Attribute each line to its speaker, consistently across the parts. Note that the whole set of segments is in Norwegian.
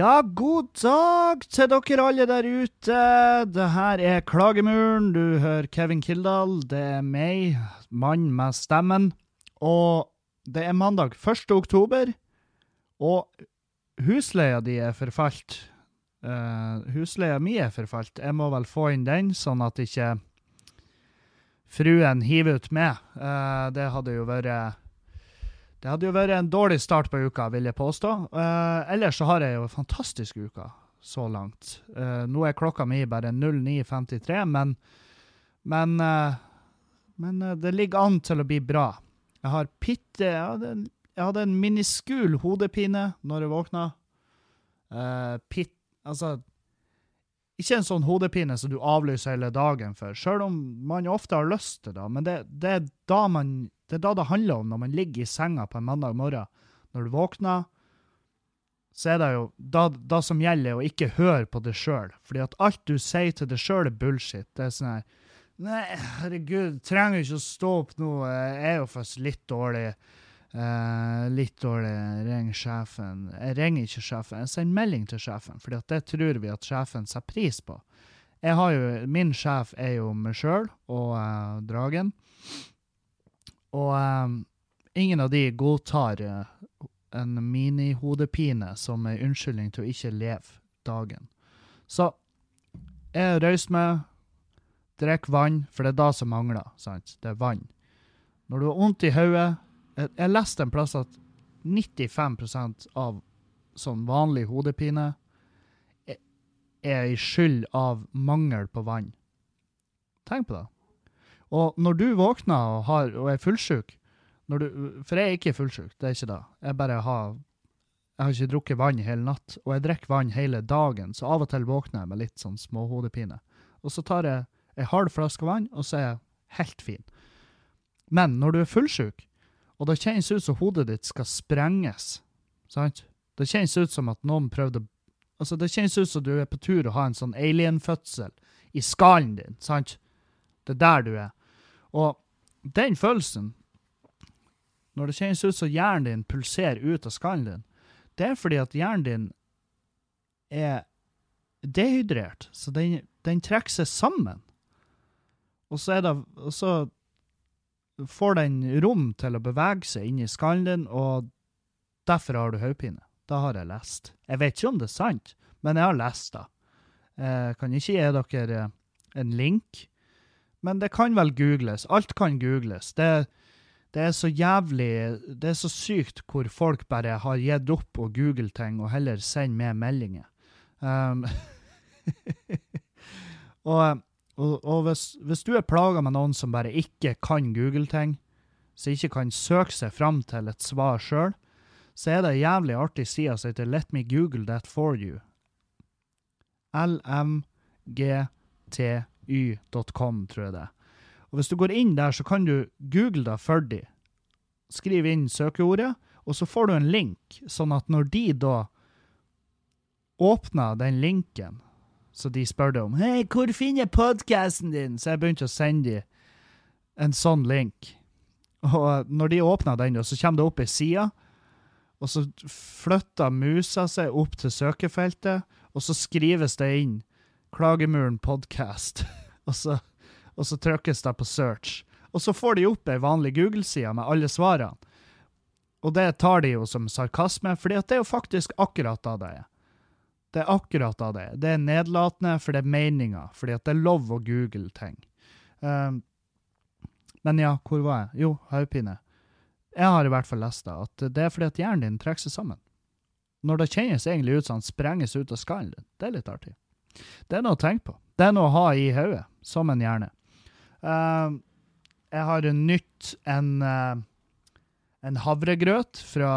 Speaker 1: Ja, god dag til dere alle der ute. Det her er Klagemuren. Du hører Kevin Kildahl. Det er meg, mann med stemmen. Og det er mandag 1. oktober, og husleia di er forfalt. Uh, husleia mi er forfalt. Jeg må vel få inn den, sånn at ikke fruen hiver ut med. Uh, det hadde jo vært det hadde jo vært en dårlig start på uka, vil jeg påstå. Uh, ellers så har jeg jo en fantastisk uke så langt. Uh, nå er klokka mi bare 09.53, men, men, uh, men det ligger an til å bli bra. Jeg har pitte Jeg jeg hadde en miniskul hodepine når jeg våkna. pitt, altså Ikke en sånn hodepine som du avlyser hele dagen for, sjøl om man ofte har lyst til det. Men det, det er da man det er da det handler om når man ligger i senga på en mandag morgen. Når du våkner, så er det jo da, da som gjelder å ikke høre på det sjøl. Fordi at alt du sier til deg sjøl, er bullshit. Det er sånn her Nei, herregud, trenger ikke å stå opp nå. Jeg er jo først litt dårlig. Uh, litt dårlig. Ring sjefen. Jeg ringer ikke sjefen. Jeg sender melding til sjefen, for det tror vi at sjefen setter pris på. Jeg har jo, Min sjef er jo meg sjøl og uh, Dragen. Og um, ingen av de godtar uh, en minihodepine som en unnskyldning til å ikke leve dagen. Så jeg er meg, drikker vann, for det er da som mangler. sant? Det er vann. Når du har vondt i hodet Jeg, jeg leste en plass at 95% av sånn vanlig hodepine er, i skyld av mangel på vann. Tenk på det. Og når du våkner og, har, og er fullsjuk For jeg er ikke fullsjuk, det er ikke det. Jeg bare har jeg har ikke drukket vann hele natt, og jeg drikker vann hele dagen, så av og til våkner jeg med litt sånn småhodepine. Og så tar jeg ei halv flaske vann, og så er jeg helt fin. Men når du er fullsjuk, og det kjennes ut som hodet ditt skal sprenges, sant? Det kjennes ut som at noen prøvde Altså, det kjennes ut som du er på tur å ha en sånn alien-fødsel i skallen din, sant? Det er der du er. Og den følelsen, når det kjennes ut som hjernen din pulserer ut av skallen din, det er fordi at hjernen din er dehydrert, så den, den trekker seg sammen. Og så, er det, og så får den rom til å bevege seg inni skallen din, og derfor har du hodepine. Det har jeg lest. Jeg vet ikke om det er sant, men jeg har lest det. Jeg kan ikke gi dere en link, men det kan vel googles. Alt kan googles. Det, det, er så jævlig Det er så sykt hvor folk bare har gitt opp å google ting og heller sender med meldinger. Um, og, og, og hvis, hvis, du er plaga med noen som bare ikke kan google ting, som ikke kan søke seg fram til et svar sjøl, så er det en jævlig artig side som heter Let me google that for you. lmgty.com, tror jeg det. Og Hvis du går inn der, så kan du google det for dem. Skriv inn søkeordet, og så får du en link, sånn at når de da åpner den linken, så de spør om Hei, hvor finner jeg podkasten din? Så jeg begynte å sende dem en sånn link. Og når de åpna den, så kommer det opp ei side, og så flytter musa seg opp til søkefeltet, og så skrives det inn Klagemuren podcast, og, så, og så trykkes det på search. Og så får de opp ei vanlig Google-side med alle svarene. Og det tar de jo som sarkasme, for det er jo faktisk akkurat da det er. Det er akkurat da det. Det er nedlatende, for det er meninga, fordi at det er lov å google ting. Um, men ja, hvor var jeg? Jo, hodepine. Jeg har i hvert fall lest det, at det er fordi at hjernen din trekker seg sammen. Når det kjennes egentlig ut som han sprenges ut av skallen din. Det er litt artig. Det er noe å tenke på. Det er noe å ha i hodet, som en hjerne. Uh, jeg har nytt en, uh, en havregrøt fra,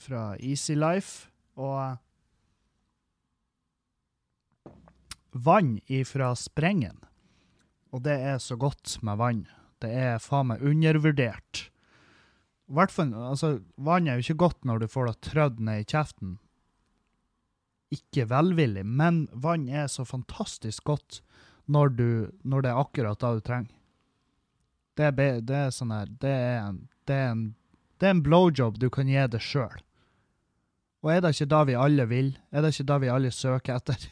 Speaker 1: fra Easy Life, og uh, vann ifra sprengen. Og det er så godt med vann. Det er faen meg undervurdert. Hvertfall, altså, vann er jo ikke godt når du får det trødd ned i kjeften, ikke velvillig, men vann er så fantastisk godt når, du, når det er akkurat det du trenger. Det er, det er sånn her Det er en, det er en, det er en blowjob du kan gi deg sjøl. Og er det ikke det vi alle vil? Er det ikke det vi alle søker etter?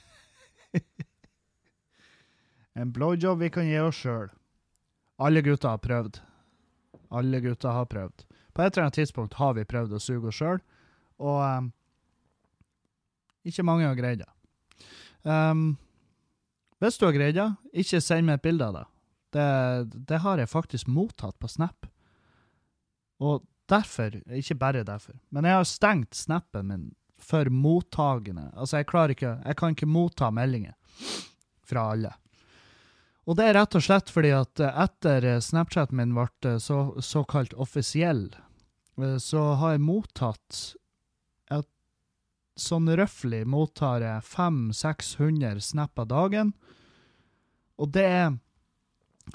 Speaker 1: en blowjob vi kan gi oss sjøl. Alle gutter har prøvd. Alle gutter har prøvd. På et eller annet tidspunkt har vi prøvd å suge oss sjøl, og um, ikke mange har greid det. Um, hvis du har greid det, ikke send meg et bilde av det. det. Det har jeg faktisk mottatt på Snap. Og derfor, ikke bare derfor, men jeg har stengt snappen min for mottagende. Altså, jeg klarer ikke Jeg kan ikke motta meldinger fra alle. Og det er rett og slett fordi at eh, etter Snapchaten min ble eh, så, såkalt offisiell, eh, så har jeg mottatt et sånn røftlig mottar jeg 500-600 snap av dagen. Og det er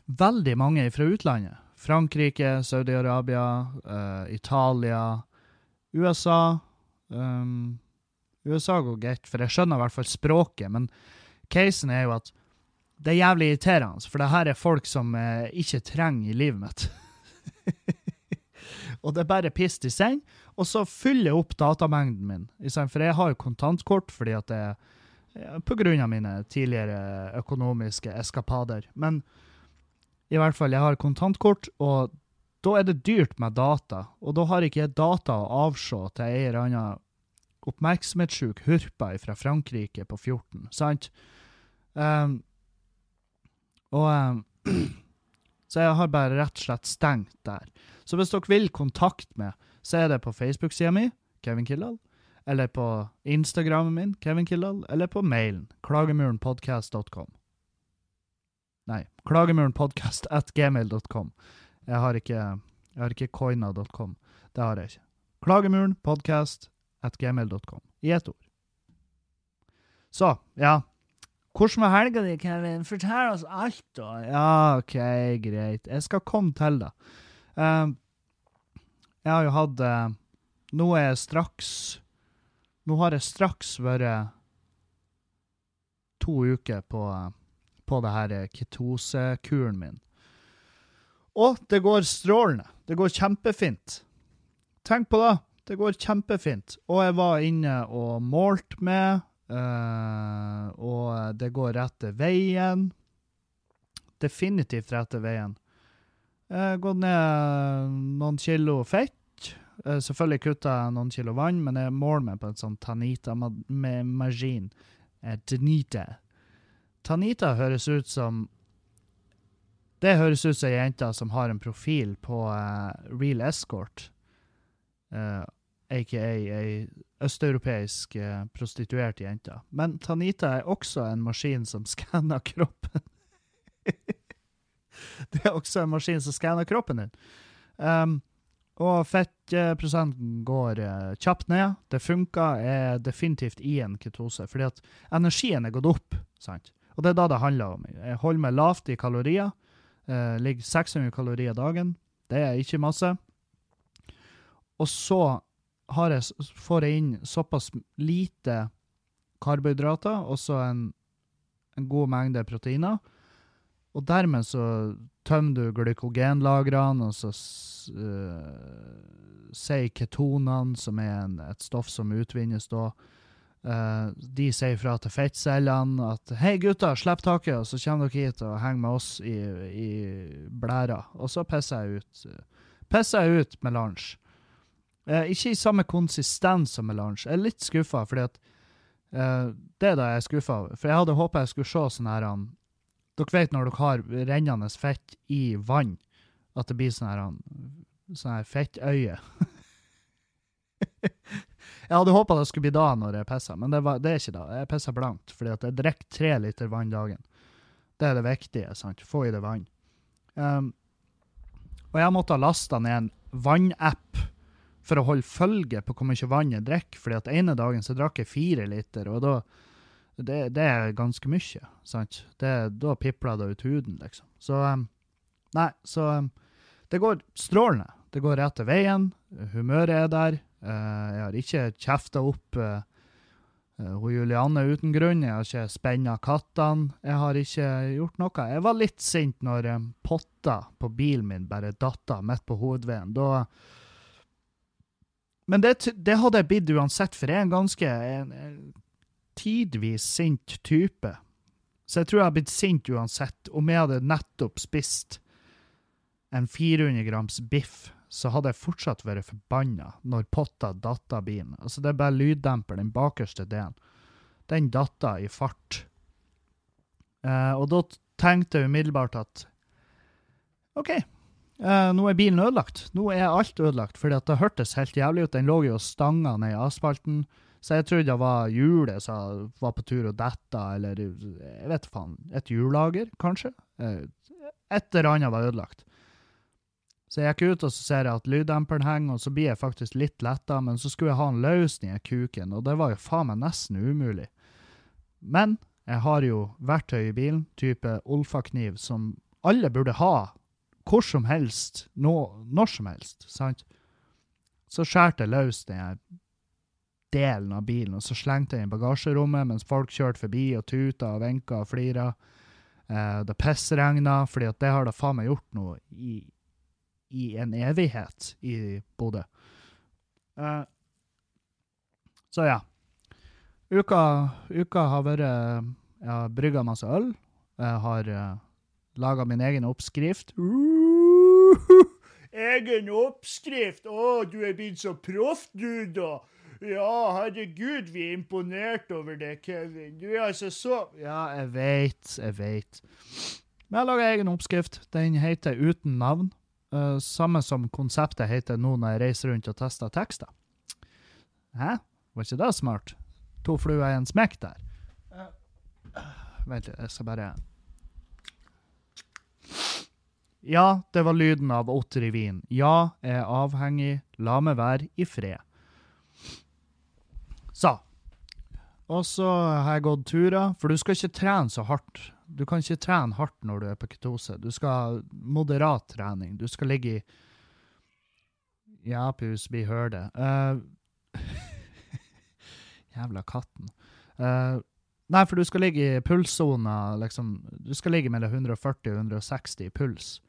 Speaker 1: veldig mange fra utlandet. Frankrike, Saudi-Arabia, uh, Italia, USA um, USA går greit, for jeg skjønner i hvert fall språket, men casen er jo at det er jævlig irriterende, for det her er folk som eh, ikke trenger i livet mitt. og det er bare piss de sender, og så fyller jeg opp datamengden min. For jeg har jo kontantkort fordi at er på grunn av mine tidligere økonomiske eskapader. Men i hvert fall, jeg har kontantkort, og da er det dyrt med data. Og da har ikke jeg data å avse til ei eller anna oppmerksomhetssjuk hurpa fra Frankrike på 14, sant? Um, og um, Så jeg har bare rett og slett stengt der. Så hvis dere vil kontakte meg, så er det på Facebook-sida mi, Kevin Kildahl, eller på Instagrammen min, Kevin Kildahl, eller på mailen, klagemurenpodcast.com. Nei, klagemurenpodcast.gmail.com. Jeg har ikke, jeg har ikke coina.com. Det har jeg ikke. Klagemurenpodkast at gmail.com. I ett ord. Så, ja. Hvordan var helga di, Kevin? Fortell oss alt, da. Ja, OK, greit. Jeg skal komme til det. Uh, jeg har jo hatt uh, Nå er jeg straks Nå har jeg straks vært to uker på uh, på det her eh, ketosekuren min. Og det går strålende. Det går kjempefint. Tenk på det. Det går kjempefint. Og jeg var inne og målte med, uh, og det går rette veien. Definitivt rette veien. Uh, gått ned noen kilo fett. Uh, selvfølgelig kutta jeg noen kilo vann, men jeg måler meg på en sånn Tanita-maskin. Uh, Tanita. Tanita høres ut som Det høres ut som ei jente som har en profil på Real Escort, uh, aka ei østeuropeisk uh, prostituert jente. Men Tanita er også en maskin som skanner kroppen. det er også en maskin som skanner kroppen din. Um, og fettprosenten går uh, kjapt ned. Det funker, er definitivt i en ketose, fordi at energien er gått opp. sant? Og det er da det handler om. Jeg holder meg lavt i kalorier. Uh, ligger 600 kalorier dagen. Det er ikke masse. Og så jeg, får jeg inn såpass lite karbohydrater og så en, en, god mengde proteiner. Og dermed så tømmer du glykogenlagrene, og så uh, sier ketonene, som er en, et stoff som utvinnes da, Uh, de sier fra til fettcellene at 'hei, gutter, slipp taket', og så kommer dere hit og henger med oss i, i blæra. Og så pisser jeg ut. Pisser jeg ut med lunsj. Uh, ikke i samme konsistens som med lunsj. Jeg er litt skuffa, fordi at eh, Det er da jeg er skuffa over. For jeg hadde håpa jeg skulle se sånn her han, Dere vet når dere har rennende fett i vann, at det blir sånn her, han, sånn her fettøye. Jeg hadde håpa det skulle bli da når jeg pissa, men det, var, det, er ikke da. Jeg pisser blankt, fordi at jeg drikker tre liter vann dagen. Det er det viktige. sant? Få i det vann. Um, og jeg måtte ha lasta ned en vannapp for å holde følge på hvor mye vann jeg drikker, fordi at ene dagen så drakk jeg fire liter, og da det, det er ganske mye, sant? Det, da pipler det ut huden, liksom. Så um, Nei, så um, det går strålende. Det går rett til veien. Humøret er der. Uh, jeg har ikke kjefta opp uh, Julianne uten grunn. Jeg har ikke spenna kattene. Jeg har ikke gjort noe. Jeg var litt sint når potta på bilen min bare datta midt på hovedveien. Da, men det, det hadde jeg blitt uansett, for jeg er en ganske en, en tidvis sint type. Så jeg tror jeg hadde blitt sint uansett. Om jeg hadde nettopp spist en 400 grams biff, så hadde jeg fortsatt vært forbanna når potta datt av bilen. Altså, det er bare lyddemper, den bakerste delen. Den datta i fart. Eh, og da tenkte jeg umiddelbart at OK, eh, nå er bilen ødelagt. Nå er alt ødelagt, fordi det hørtes helt jævlig ut. Den lå jo stanga ned i asfalten. Så jeg trodde det var hjulet som var på tur og dette, eller jeg vet faen, et hjullager, kanskje? Eh, Et eller annet var ødelagt. Så jeg gikk ut og så ser jeg at lyddemperen henger, og så blir jeg faktisk litt letta, men så skulle jeg ha en løsning i kuken, og det var jo faen meg nesten umulig. Men jeg har jo verktøy i bilen, type Olfa-kniv, som alle burde ha hvor som helst, nå, når som helst, sant? Så skjærte jeg løs den delen av bilen, og så slengte jeg den i bagasjerommet mens folk kjørte forbi og tuta og vinka og flira. Eh, det pissregna, fordi at det har det faen meg gjort nå i, i en evighet i Bodø. Eh, så ja. Uka, uka har vært Jeg har brygga masse øl. Jeg har uh, laga min egen oppskrift. egen oppskrift! Å, du er blitt så proff, du, da! Ja, herregud, vi er imponert over det, Kevin. Du er altså så Ja, jeg veit, jeg veit. Men jeg lager egen oppskrift. Den heter Uten navn. Uh, samme som konseptet heter nå når jeg reiser rundt og tester tekster. Hæ? Var ikke det smart? To fluer i en smekk der. Uh, vent litt, jeg skal bare Ja, det var lyden av otter i vin. Ja, jeg er avhengig. La meg være i fred. Så. Og så har jeg gått turer, for du skal ikke trene så hardt. Du kan ikke trene hardt når du er på ketose. Du skal ha moderat trening. Du skal ligge i Ja, pus, vi hører det. Uh, jævla katten. Uh, nei, for du skal ligge i pulssona, liksom Du skal ligge mellom 140 og 160 i puls.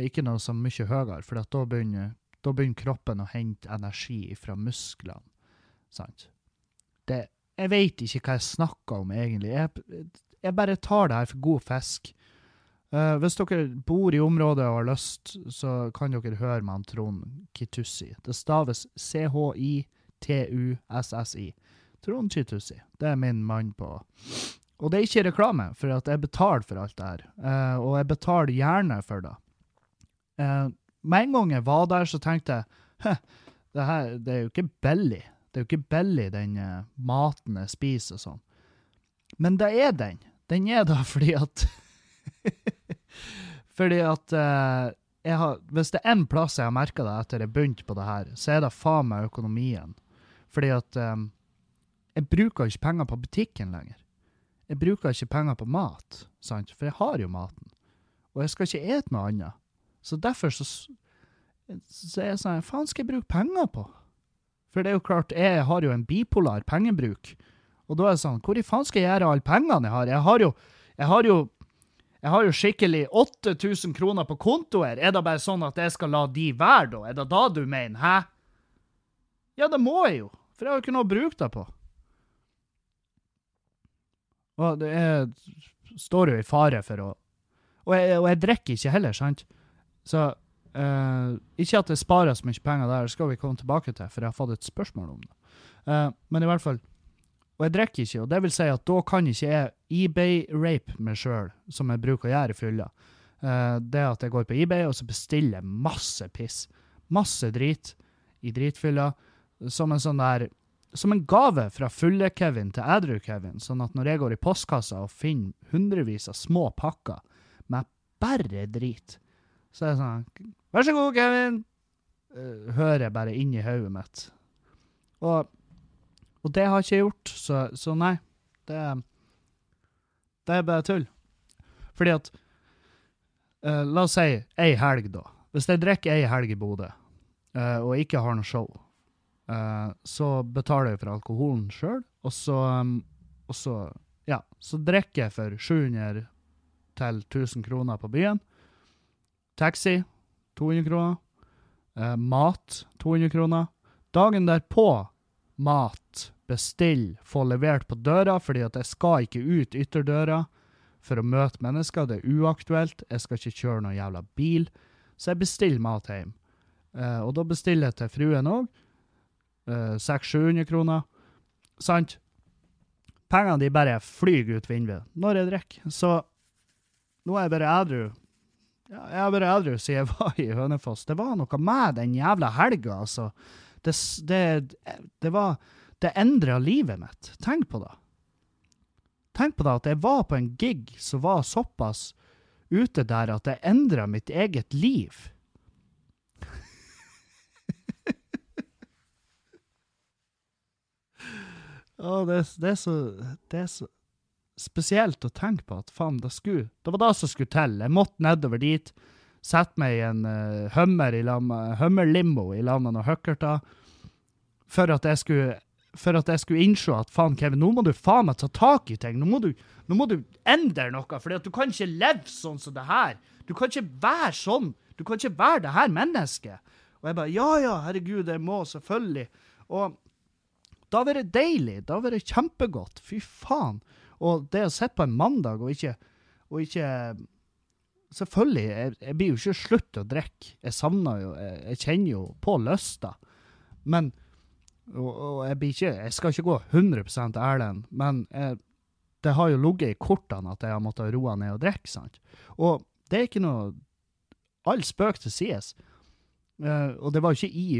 Speaker 1: Ikke noe så mye høyere, for da begynner, da begynner kroppen å hente energi fra musklene. Sant? Det, jeg vet ikke hva jeg snakker om, egentlig. Jeg, jeg bare tar det her for god fisk. Uh, hvis dere bor i området og har lyst, så kan dere høre med han Trond Kitussi. Det staves C-H-I-T-U-S-S-I. Trond Kitussi. Det er min mann på Og det er ikke reklame, for jeg betaler for alt det her. Uh, og jeg betaler gjerne for det. Uh, med en gang jeg var der, så tenkte jeg det her det er jo ikke billig. Det er jo ikke billig, den uh, maten jeg spiser og sånn. Men det er den. Den er da fordi at Fordi at uh, jeg har, Hvis det er én plass jeg har merka det etter jeg begynte på det her, så er det faen meg økonomien. Fordi at um, jeg bruker ikke penger på butikken lenger. Jeg bruker ikke penger på mat, sant? for jeg har jo maten. Og jeg skal ikke ete noe annet. Så derfor så, så er jeg sånn faen skal jeg bruke penger på? For det er jo klart, jeg har jo en bipolar pengebruk. Og da er det sånn, hvor i faen skal jeg gjøre alle pengene jeg har? Jeg har jo, jeg har jo, jeg har jo skikkelig 8000 kroner på konto her. Er det bare sånn at jeg skal la de være, da? Er det da du mener, hæ? Ja, det må jeg jo, for jeg har jo ikke noe å bruke det på. Og det er, står jo i fare for å Og jeg, og jeg drikker ikke heller, sant? Så Uh, ikke at det sparer så mye penger der, det skal vi komme tilbake til, for jeg har fått et spørsmål om det. Uh, men i hvert fall Og jeg drikker ikke, og det vil si at da kan ikke jeg eBay-rape meg sjøl, som jeg bruker å gjøre i fylla. Uh, det at jeg går på eBay og så bestiller masse piss, masse drit, i dritfylla, som en sånn der Som en gave fra fulle-Kevin til edru-Kevin, sånn at når jeg går i postkassa og finner hundrevis av små pakker med bare drit, så er det sånn Vær så god, Kevin! Uh, hører jeg bare inni hodet mitt. Og, og det har jeg ikke gjort, så, så nei. Det, det er bare tull. Fordi at uh, La oss si ei helg, da. Hvis jeg drikker ei helg i Bodø uh, og ikke har noe show, så betaler jeg for alkoholen sjøl, og så um, og så, ja, så drikker jeg for 700 til 1000 kroner på byen. Taxi 200 kroner. Eh, mat 200 kroner. Dagen derpå mat, bestill, få levert på døra, fordi at jeg skal ikke ut ytterdøra for å møte mennesker. Det er uaktuelt. Jeg skal ikke kjøre noen jævla bil. Så jeg bestiller mat hjem. Eh, og da bestiller jeg til fruen òg. Eh, 600-700 kroner. Sant? Pengene de bare flyr ut vinduet når jeg drikker. Så nå er jeg bare edru. Ja, jeg har vært edru siden jeg var i Hønefoss. Det var noe med den jævla helga, altså. Det, det, det var Det endra livet mitt. Tenk på det. Tenk på det at jeg var på en gig som var såpass ute der at det endra mitt eget liv. Å, det, det, er så, det er så spesielt å tenke på at faen, det skulle Det var det som skulle til. Jeg måtte nedover dit, sette meg i en uh, hummer i lag med hummerlimo i lag med noen hookerter, for at jeg skulle for at jeg skulle innse at faen, Kevin, nå må du faen meg ta tak i ting. Nå må du, nå må du endre noe, for du kan ikke leve sånn som det her. Du kan ikke være sånn. Du kan ikke være det her mennesket. Og jeg bare Ja, ja, herregud, jeg må selvfølgelig. Og da var det deilig. Da var det kjempegodt. Fy faen. Og det å sitte på en mandag og ikke, og ikke Selvfølgelig, jeg, jeg blir jo ikke slutt å drikke. Jeg savner jo Jeg, jeg kjenner jo på lysta. Men og, og jeg, ikke, jeg skal ikke gå 100% ærlig, men jeg, det har jo ligget i kortene at jeg har måttet roe ned og drikke. sant? Og det er ikke noe All spøk til sides. Uh, og det var jo ikke i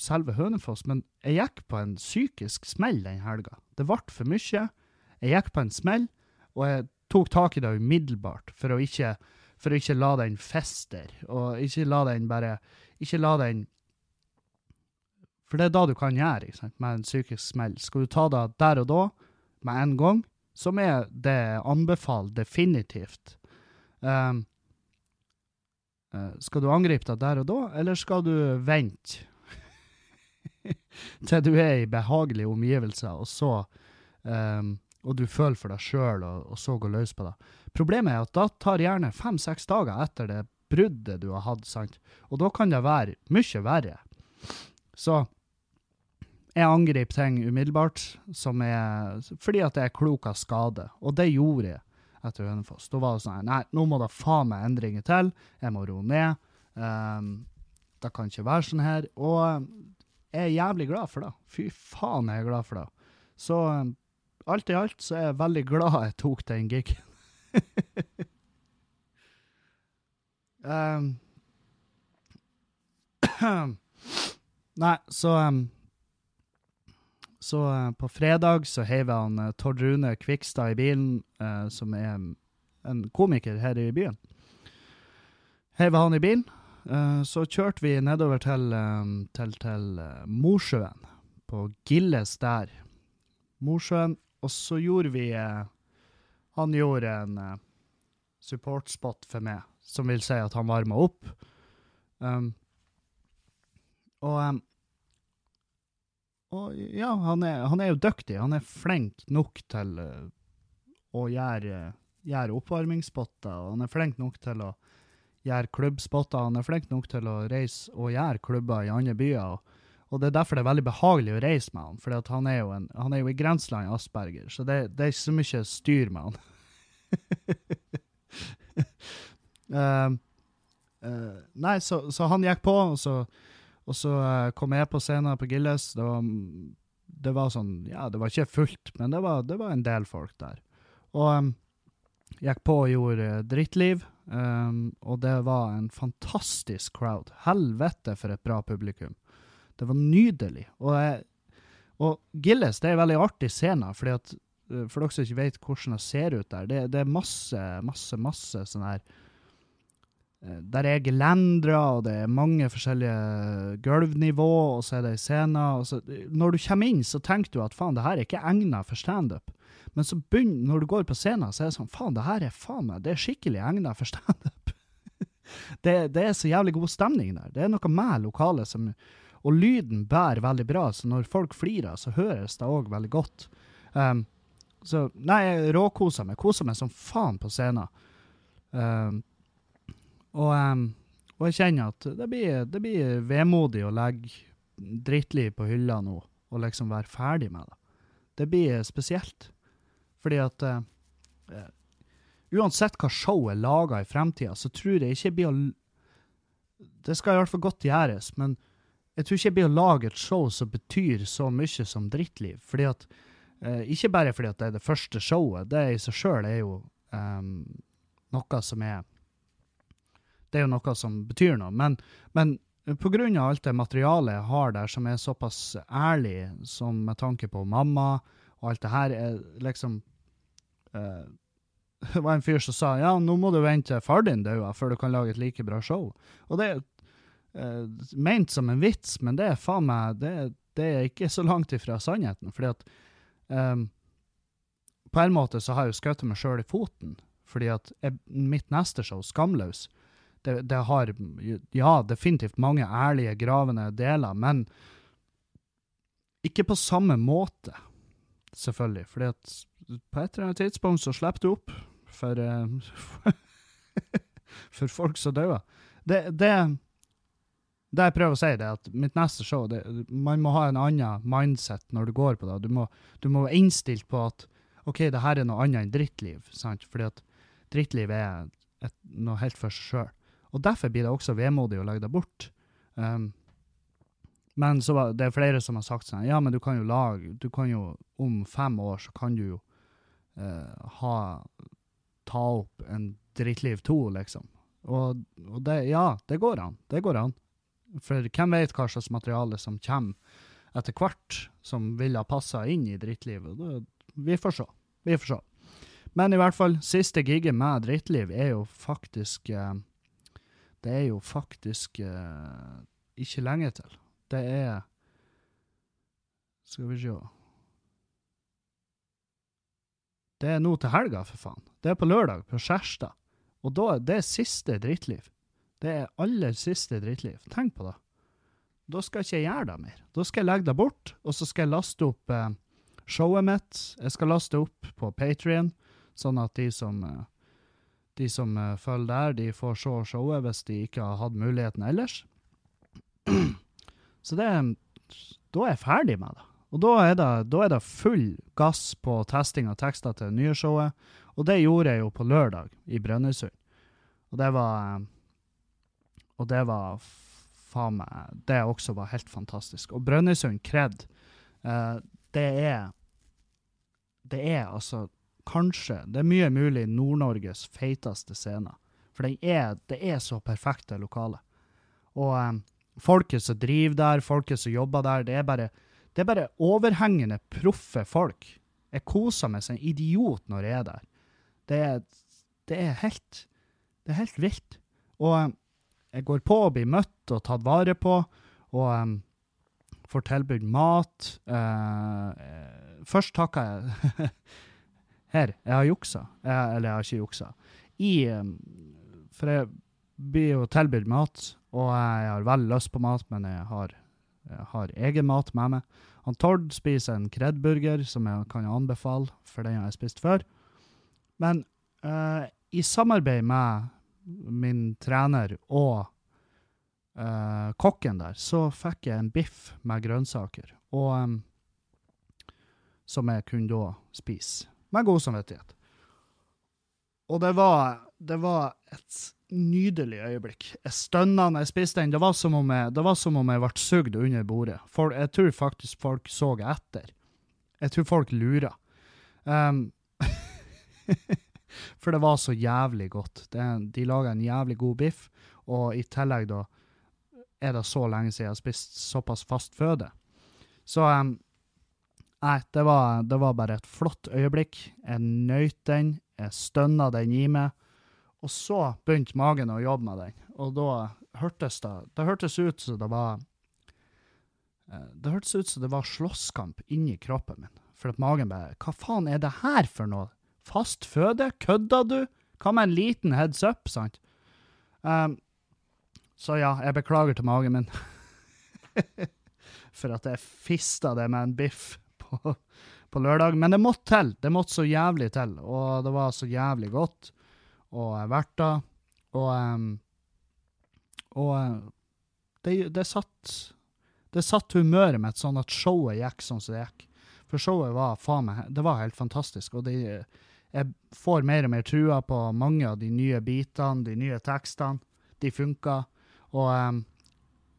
Speaker 1: selve Hønefoss, men jeg gikk på en psykisk smell den helga. Det ble for mye. Jeg gikk på en smell, og jeg tok tak i det umiddelbart for å ikke, for å ikke la den fester, og ikke la den bare Ikke la den For det er da du kan gjøre sant, med en psykisk smell. Skal du ta det der og da, med en gang, som er det jeg anbefaler definitivt. Um, skal du angripe det der og da, eller skal du vente til du er i behagelige omgivelser, og så um, og du føler for deg sjøl, og, og, så går løs på det. Problemet er at da tar gjerne fem-seks dager etter det bruddet du har hatt, sant? og da kan det være mye verre. Så jeg angriper ting umiddelbart som er, fordi at jeg er klok av skade, og det gjorde jeg etter Hønefoss. Da var det sånn Nei, nå må det faen meg endringer til. Jeg må roe ned. Um, det kan ikke være sånn her. Og jeg er jævlig glad for det. Fy faen, jeg er glad for det. Så um, alt i alt så er jeg veldig glad jeg tok den gigen. um, Nei, så um, Så uh, på fredag så heiv han uh, Tord Rune Kvikstad i bilen, uh, som er en komiker her i byen. Heiv han i bilen. Uh, så kjørte vi nedover til, um, til, til Mosjøen, på Gilles der. Mosjøen og så gjorde vi eh, Han gjorde en eh, supportspot for meg, som vil si at han varma opp. Um, og, og ja, han er, han er, jo dyktig. Han er flink nok til å gjøre, gjøre oppvarmingsspotter, og han er flink nok til å gjøre klubbspotter. Han er flink nok til å reise og gjøre klubber i andre byer. og det er derfor det er veldig behagelig å reise med han, for han, er jo en, han er jo i grenseland Asperger, så det, det, er ikke så mye styr med han. uh, uh, nei, så, så, han gikk på, og så, og så uh, kom jeg på scenen på Gilles. Det var, det var, sånn Ja, det var ikke fullt, men det var, det var en del folk der. Og um, gikk på og gjorde drittliv. Um, og det var en fantastisk crowd. Helvete for et bra publikum. Det var nydelig. Og, og Gilles det er en veldig artig scene, fordi at, eh, for dere som ikke vet hvordan det ser ut der. Det, det er masse, masse, masse sånn her Der er gelendere, og det er mange forskjellige gulvnivå, og så er det scener. Så, når du kommer inn, så tenker du at faen, det her er ikke egnet for standup. Men så begynner, når du går på scenen, så er det sånn faen, det her er faen meg, det er skikkelig egnet for standup. det, det er så jævlig god stemning der. Det er noe med lokalet som og lyden bærer veldig bra, så når folk flirer, så høres det òg veldig godt. Um, så nei, jeg råkoser meg. Koser meg som faen på scenen. Um, og, um, og, jeg kjenner at det blir, det blir vemodig å legge drittliv på hylla nå, og liksom være ferdig med det. Det blir spesielt. Fordi at uh, Uansett hva showet er laga i fremtida, så tror jeg ikke blir å Det skal i hvert fall godt gjøres, men jeg tror ikke jeg blir å lage et show som betyr så mye som drittliv. Fordi at uh, Ikke bare fordi at det er det første showet, det i seg sjøl er jo um, noe som er Det er jo noe som betyr noe. Men, men av alt det materialet jeg har der, som er såpass ærlig, som med tanke på mamma og alt det her, er liksom uh, Det var en fyr som sa ja, nå må du vente til far din dør før du kan lage et like bra show. Og det er uh, ment som en vits, men det er faen meg det, det, er ikke så langt ifra sannheten. fordi at um, på en måte så har jeg jo skutt meg sjøl i foten. Fordi at jeg, mitt neste show, Skamløs, det, det, har ja, definitivt mange ærlige, gravende deler, men ikke på samme måte, selvfølgelig. Fordi at på et eller annet tidspunkt så slipper du opp for, uh, for folk som dauer. Det, det, det, jeg prøver å si, det er at mitt neste show det, Man må ha en annen mindset når du går på det. Du må, du må være innstilt på at OK, det her er noe annet enn drittliv. sant? Fordi at drittliv er et, noe helt for seg sjøl. Og derfor blir det også vemodig å legge det bort. Um, men så var det er flere som har sagt sånn Ja, men du kan jo lage Du kan jo Om fem år så kan du jo uh, ha Ta opp en Drittliv 2, liksom. Og, og, det Ja, det går an. Det går an. For hvem vet hva slags materiale som kommer etter hvert, som ville ha passa inn i drittlivet. vi får se. Vi får se. Men i hvert fall, siste giget med drittliv er jo faktisk uh, det er jo faktisk eh, ikke lenge til. Det er Skal vi se Det er nå til helga, for faen. Det er på lørdag, på Skjærstad. Og da, det er siste drittliv. Det er aller siste drittliv. Tenk på det. Da skal ikke jeg gjøre det mer. Da skal jeg legge det bort, og så skal jeg laste opp eh, showet mitt. Jeg skal laste opp på Patrion, sånn at de som eh, de som uh, følger der, de får se showet hvis de ikke har hatt muligheten ellers. Så det Da er jeg ferdig med det. Og da er det, da er det full gass på testing av tekster til det nye showet. Og det gjorde jeg jo på lørdag i Brønnøysund. Og det var Og det var faen meg Det også var helt fantastisk. Og Brønnøysund kred, uh, det er Det er altså kanskje, det er mye mulig, Nord-Norges feiteste scene. For er, det er så perfekte lokaler. Og um, folket som driver der, folket som jobber der, det er bare, det er bare overhengende proffe folk. Jeg koser meg som en idiot når jeg er der. Det er, det er helt Det er helt vilt. Og um, jeg går på å bli møtt og tatt vare på, og um, får tilbudt mat. Uh, først takker jeg Her, jeg har juksa. Jeg, eller jeg har ikke juksa. I um, For jeg blir jo tilbudt mat, og jeg har veldig lyst på mat, men jeg har, jeg har egen mat med meg. Han Tord spiser en Kred-burger, som jeg kan anbefale, for den har jeg spist før. Men uh, i samarbeid med min trener og uh, kokken der, så fikk jeg en biff med grønnsaker, og um, som jeg kunne da spise med god samvittighet. Og det var, det var et nydelig øyeblikk. Jeg stønna når jeg spiste den. Det var som om jeg, det var som om jeg ble sugd under bordet. For, jeg tror faktisk folk så etter. Jeg tror folk lurer. Um, for det var så jævlig godt. Det, de laga en jævlig god biff, og i tillegg da er det så lenge siden jeg har spist såpass fast føde. Så um, Nei, det var, det var, bare et flott øyeblikk. Jeg nøyt den, jeg stønna den i meg. Og så begynte magen å jobbe med den, og da hørtes det Det hørtes ut som det var eh, Det hørtes ut som det var slåsskamp inni kroppen min. For at magen bare Hva faen er det her for noe? Fast føde? Kødda du? Hva med en liten heads up, sant? Um, så ja, jeg beklager til magen min. for at jeg fista det med en biff på, på, lørdag. Men det måtte til. Det måtte så jævlig til. Og det var så jævlig godt og det Og, og det, det, satt Det satt humøret mitt sånn at showet gikk sånn som det gikk. For showet var faen meg Det var helt fantastisk. Og det, jeg får mer og mer trua på mange av de nye bitene, de nye tekstene. De funka. Og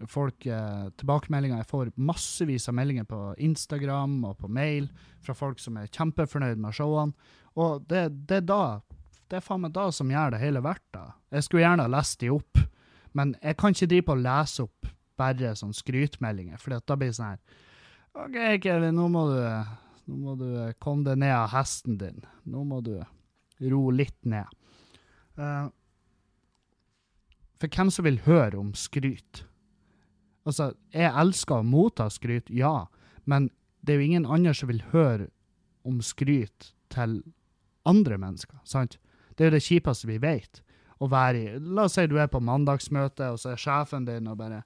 Speaker 1: folk eh, tilbakemeldinger. Jeg får massevis av meldinger på Instagram og på mail fra folk som er kjempefornøyd med showene. Og det, det er da det er faen meg da som gjør det hele verdt det. Jeg skulle gjerne ha lest de opp, men jeg kan ikke drive på å lese opp bare sånn skrytmeldinger, for da blir det sånn her OK, Kevin, nå må du, nå må du komme deg ned av hesten din. Nå må du ro litt ned. Uh, for hvem som vil høre om skryt? Altså, jeg elsker å motta skryt, ja, men det er jo ingen andre som vil høre om skryt til andre mennesker, sant? Det er jo det kjipeste vi vet. Å være i La oss si du er på mandagsmøte, og så er sjefen din og bare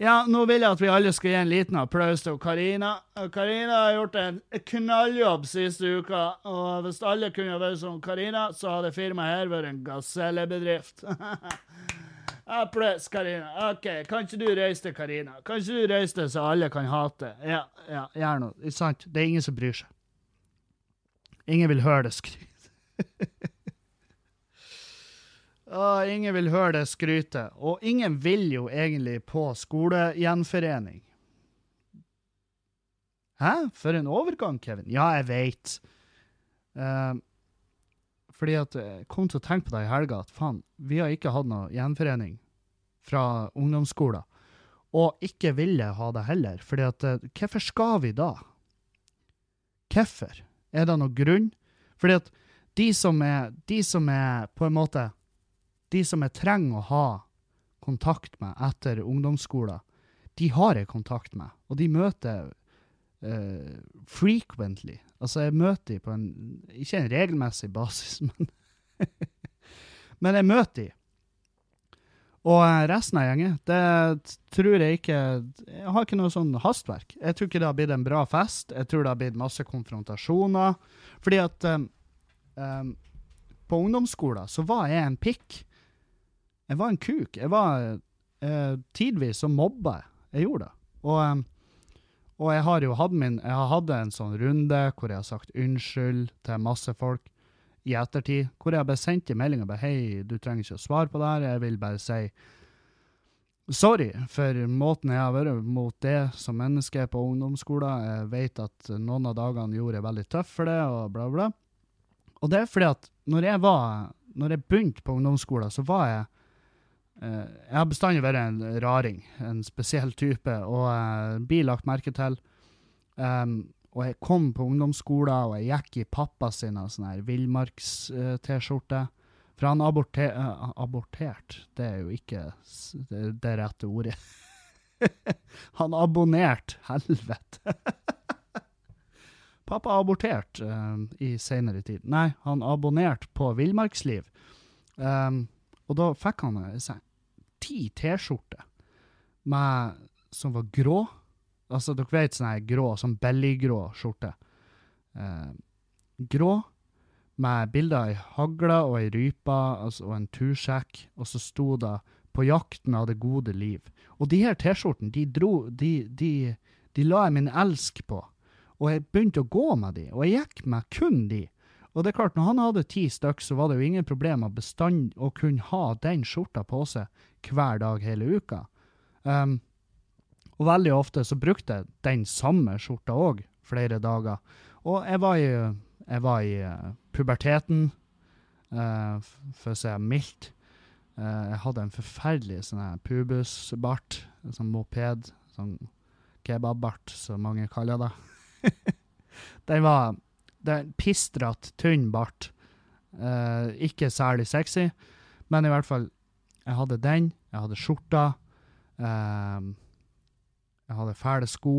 Speaker 1: Ja, nå vil jeg at vi alle skal gi en liten applaus til Karina. Karina har gjort en knalljobb siste uka, og hvis alle kunne vært som Karina, så hadde firmaet her vært en gasellebedrift. Applaus, Karina. OK, kan ikke du reise til Karina? Kan ikke du reise til så alle kan hate? Ja, ja, gjør noe. Sant? Det er ingen som bryr seg. Ingen vil høre det skryt. Åh, ingen vil høre det skryte. Og ingen vil jo egentlig på skolegjenforening. Hæ? For en overgang, Kevin. Ja, jeg veit. Uh, fordi at jeg kom til å tenke på det i helga, at faen, vi har ikke hatt noe gjenforening fra ungdomsskolen. Og ikke ville ha det heller. Fordi at uh, Hvorfor skal vi da? Hvorfor? Er det noen grunn? Fordi at de som er, de som er på en måte De som jeg trenger å ha kontakt med etter ungdomsskolen, de har jeg kontakt med, og de møter uh, frequently. Altså, jeg møter dem på en Ikke en regelmessig basis, men Men jeg møter dem. Og eh, resten av gjengen, det tror jeg ikke Jeg har ikke noe sånn hastverk. Jeg tror ikke det har blitt en bra fest. Jeg tror det har blitt masse konfrontasjoner. Fordi at um, um, På ungdomsskolen så var jeg en pikk. Jeg var en kuk. Jeg var uh, Tidvis så mobba jeg. Jeg gjorde det. Og, um, og jeg har jo hatt min Jeg har hatt en sånn runde hvor jeg har sagt unnskyld til masse folk i ettertid, hvor jeg bare sendte melding og bare Hei, du trenger ikke å svare på det her, jeg vil bare si sorry for måten jeg har vært mot det som menneske på ungdomsskolen. Jeg vet at noen av dagene gjorde jeg veldig tøff for det, og bla, bla. Og det er fordi at når jeg var Når jeg begynte på ungdomsskolen, så var jeg Jeg har bestandig vært en raring, en spesiell type, og eh, blir lagt merke til. Um, og jeg kom på ungdomsskolen, og jeg gikk i pappa sin sånn her villmarks-T-skjorte. For han aborter, uh, abortert, det er jo ikke det, det rette ordet. han abonnerte, helvete. Pappa aborterte um, i seinere tid. Nei, han abonnerte på Villmarksliv. Um, og da fikk han uh, ti T-skjorter som var grå. Altså, dere vet sånn her grå, sånn bellygrå skjorte. Eh, grå, med bilder av ei hagle og ei rype altså, og en tursjekk, og så sto det 'På jakten av det gode liv'. Og de her T-skjortene, de, dro, de, de, de la jeg min elsk på. Og jeg begynte å gå med de, og jeg gikk med kun de. Og det er klart, når han hadde ti stykk, så var det jo ingen problem bestand, å kunne ha den skjorta på seg hver dag hele uka. Um, og veldig ofte så brukte jeg den samme skjorta òg, flere dager. Og jeg var i, jeg var i uh, puberteten, uh, for å si det mildt. Uh, jeg hadde en forferdelig sånn pubusbart, sånn moped, sånn kebabbart, som mange kaller det. den var det er pistrete, tynn bart. Uh, ikke særlig sexy, men i hvert fall Jeg hadde den, jeg hadde skjorta, uh, jeg hadde fæle sko,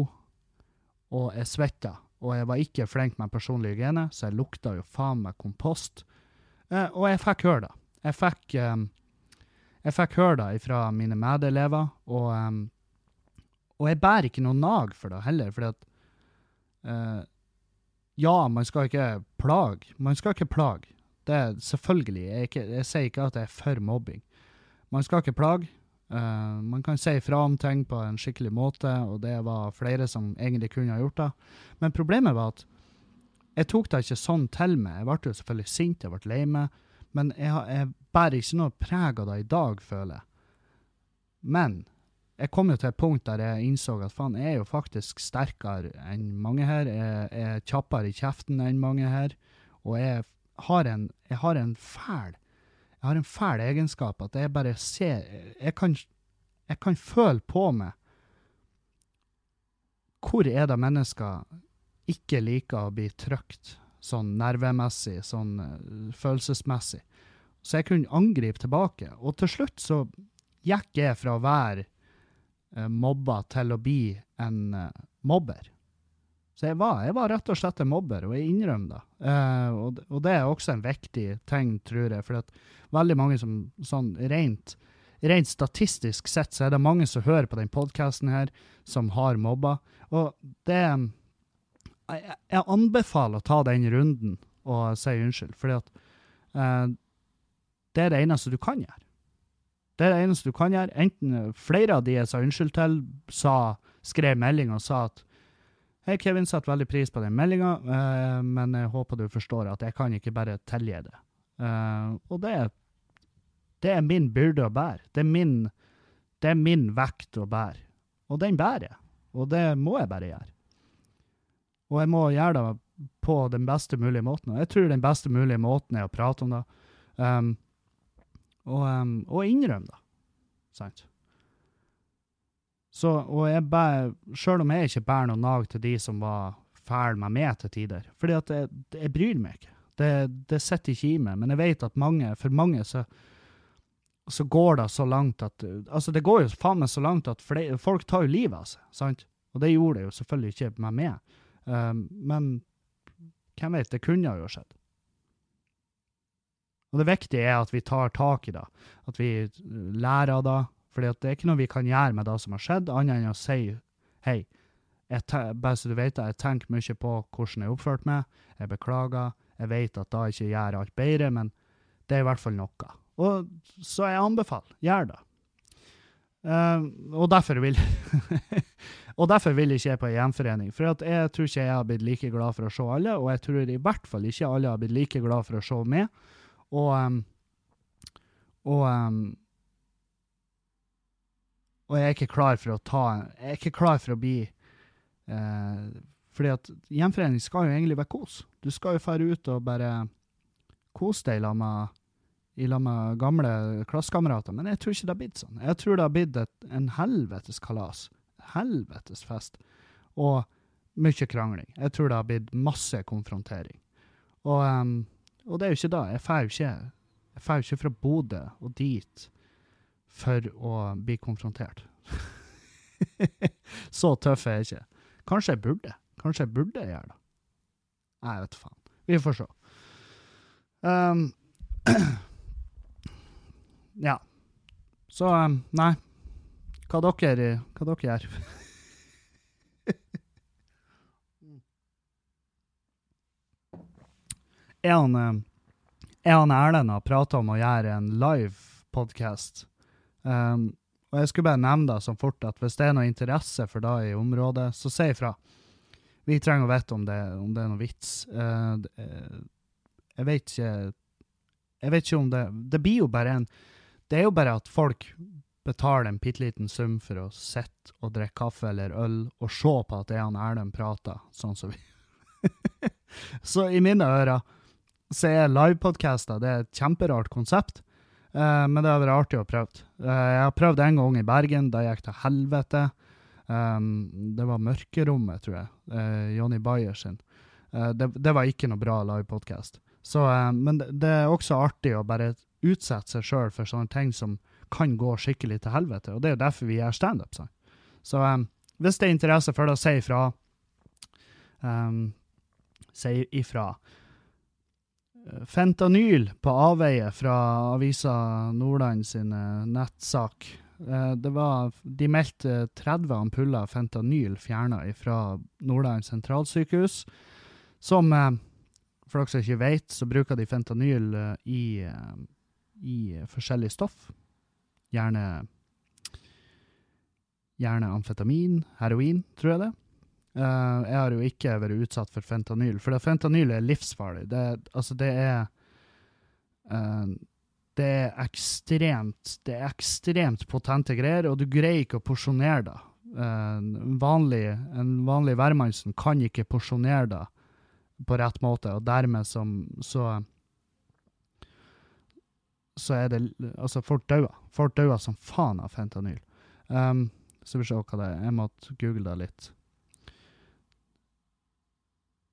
Speaker 1: og jeg svetta. Og jeg var ikke flink med personlig hygiene, så jeg lukta jo faen meg kompost. Uh, og jeg fikk høre det. Jeg fikk, um, jeg fikk høre det fra mine medelever, og, um, og jeg bærer ikke noe nag for det heller, fordi at Uh, ja, man skal ikke plage. Man skal ikke plage. Det er selvfølgelig. Jeg, ikke, jeg sier ikke at jeg er for mobbing. Man skal ikke plage. Uh, man kan si ifra om ting på en skikkelig måte, og det var flere som egentlig kunne ha gjort det. Men problemet var at jeg tok det ikke sånn til meg. Jeg ble jo selvfølgelig sint, jeg ble lei meg, men jeg, jeg bærer ikke noe preg av det i dag, føler jeg. Men jeg kom jo til et punkt der jeg innså at faen, jeg er jo faktisk sterkere enn mange her. Jeg er kjappere i kjeften enn mange her. Og jeg har en, jeg har en fæl jeg har en fæl egenskap at jeg bare ser Jeg kan, jeg kan føle på meg hvor er det mennesker ikke liker å bli trykt sånn nervemessig, sånn eh, følelsesmessig. Så jeg kunne angripe tilbake. Og til slutt så gikk jeg fra å være mobba til å bli en eh, mobber. Så jeg var, jeg var rett og slett en mobber, og jeg innrømmer det. Eh, og, og det er også en viktig ting, tror jeg, for at veldig mange som sånn rent, rent statistisk sett, så er det mange som hører på den podkasten her, som har mobba. Og det jeg, anbefaler å ta den runden og si unnskyld, fordi at eh, det er det eneste du kan gjøre. Det er det eneste du kan gjøre. Enten eh, flere av de jeg sa unnskyld til, sa, skrev melding og sa at Hei, Kevin, setter veldig pris på den meldinga, uh, men jeg håper du forstår at jeg kan ikke bare tilgi det. Uh, og det, er- det er min byrde å bære. Det er min, det er min vekt å bære. Og den bærer jeg. Og det må jeg bare gjøre. Og jeg må gjøre det på den beste mulige måten. Og jeg tror den beste mulige måten er å prate om det. Um, og, um, og innrømme det. Sant? Så, og jeg bærer, selv om jeg ikke bærer noe nag til de som var fæle med meg til tider, fordi at jeg, jeg bryr meg ikke. Det, det sitter ikke i meg, men jeg vet at mange, for mange så, så går det så langt at Altså, det går jo faen meg så langt at flere, folk tar jo livet av seg, sant? Og det gjorde det jo selvfølgelig ikke med meg. Um, men hvem vet, det kunne jo skjedd. Og det viktige er at vi tar tak i det, at vi lærer av det. For det er ikke noe vi kan gjøre med det som har skjedd, annet enn å si hei, bare så du vet det, jeg tenker mye på hvordan jeg har oppført meg, jeg beklager, jeg vet at da ikke gjør alt bedre, men det er i hvert fall noe. Og så jeg anbefaler, gjør det. Uh, og derfor vil Og derfor vil ikke jeg på en gjenforening. For jeg tror ikke jeg har blitt like glad for å se alle, og jeg tror i hvert fall ikke alle har blitt like glad for å se meg. Og, em, og, em, og jeg er ikke klar for å ta Jeg er ikke klar for å bli eh, Fordi at gjenforening skal jo egentlig være kos. Du skal jo fære ut og bare kose deg i lag med med gamle klassekamerater, men jeg tror ikke det har blitt sånn. Jeg tror det har blitt et, en helvetes kalas. Helvetes fest. Og mye krangling. Jeg tror det har blitt masse konfrontering. Og, em, og det er jo ikke det. Jeg får ikke, jeg får ikke fra Bodø og dit for å bli konfrontert. Så tøff er jeg ikke. Kanskje jeg burde. Kanskje jeg burde gjøre det. Nei, vet faen. Vi får se. Um, ja. Så um, nei. Hva dere, hva dere gjør? Eh, er han Erlend har prata om å gjøre en live podkast? Um, og jeg skulle bare nevne det som fort at hvis det er noe interesse for det i området, så si ifra. Vi trenger å vite om det, om det er noe vits. Uh, jeg vet ikke Jeg vet ikke om det Det blir jo bare en Det er jo bare at folk betaler en bitte liten sum for å sitte og drikke kaffe eller øl og se på at det er han Erlend prater, sånn som vi Så i mine ører så er livepodcaster det er et kjemperart konsept, uh, men det har vært artig å prøve. Uh, jeg har prøvd en gang i Bergen, da gikk til helvete. Um, det var Mørkerommet, tror jeg. Uh, Jonny Bayer sin. Det, det var ikke noe bra livepodkast. Men det, det er også artig å bare utsette seg sjøl for sånne ting som kan gå skikkelig til helvete, og det er jo derfor vi gjør standup. sant? Så um, hvis det er interesse for det, si ifra. Um, si ifra. Eh, Fentanyl på avveie fra avisa Nordland sin eh, nettsak. Eh, Det var, de meldte 30 ampuller fentanyl fjerna fra Nordland sentralsykehus. Som, for dere som ikke vet, så bruker de fentanyl i, i forskjellig stoff. Gjerne gjerne amfetamin, heroin, tror jeg det. Uh, jeg har jo ikke vært utsatt for fentanyl, for fentanyl er livsfarlig. Det, altså, det er uh, Det er ekstremt Det er ekstremt potente greier, og du greier ikke å porsjonere det. Uh, vanlig, en vanlig hvermannsen kan ikke porsjonere det på rett måte, og dermed som, så så er det Altså, folk dauer. Folk dauer som faen av fentanyl. Um, så vi se hva det er. Jeg måtte google det litt.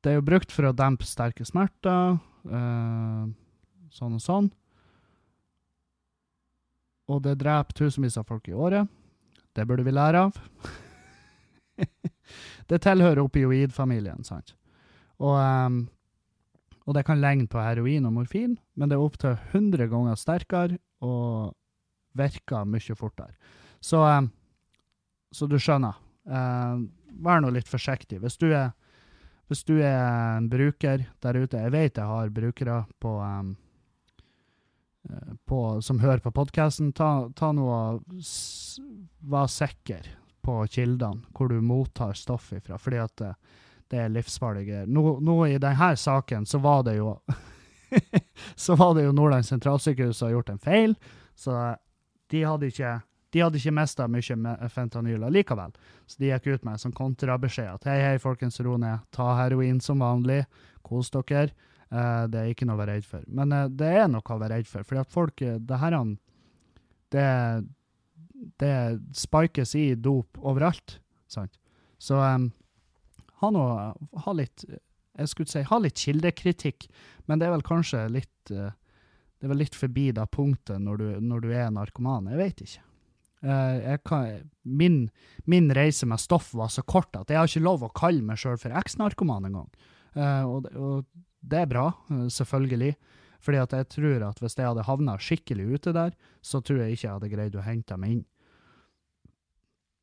Speaker 1: Det er jo brukt for å dempe sterke smerter, uh, sånn og sånn. Og det dreper tusenvis av folk i året. Det burde vi lære av. det tilhører opioidfamilien, sant. Og, um, og det kan ligne på heroin og morfin, men det er opptil 100 ganger sterkere og virker mye fortere. Så, um, så du skjønner. Uh, vær nå litt forsiktig. Hvis du er hvis du er en bruker der ute Jeg vet jeg har brukere på, um, på som hører på podkasten. Ta, ta noe Vær sikker på kildene hvor du mottar stoff ifra, fordi at det, det er livsfarlige nå, nå, i denne saken så var det jo Så var det jo Nordland sentralsykehus som har gjort en feil, så de hadde ikke de hadde ikke mista mye med fentanyl likevel, så de gikk ut med en sånn kontrabeskjed at hei, hei, folkens, ro ned, ta heroin som vanlig, kos dere. Uh, det er ikke noe å være redd for. Men uh, det er noe å være redd for, fordi at folk eh, Det her det, det spikes i dop overalt, sant? Så um, ha nå Ha litt Jeg skulle si ha litt kildekritikk, men det er vel kanskje litt uh, det er vel litt forbi da punktet når du, når du er narkoman. Jeg vet ikke. Uh, kan, min, min, reise med stoff var så kort at jeg har ikke lov å kalle meg sjøl for eks-narkoman engang. Uh, og, og, det er bra, uh, selvfølgelig. Fordi at jeg tror at hvis jeg hadde havna skikkelig ute der, så tror jeg ikke jeg hadde greid å hente meg inn.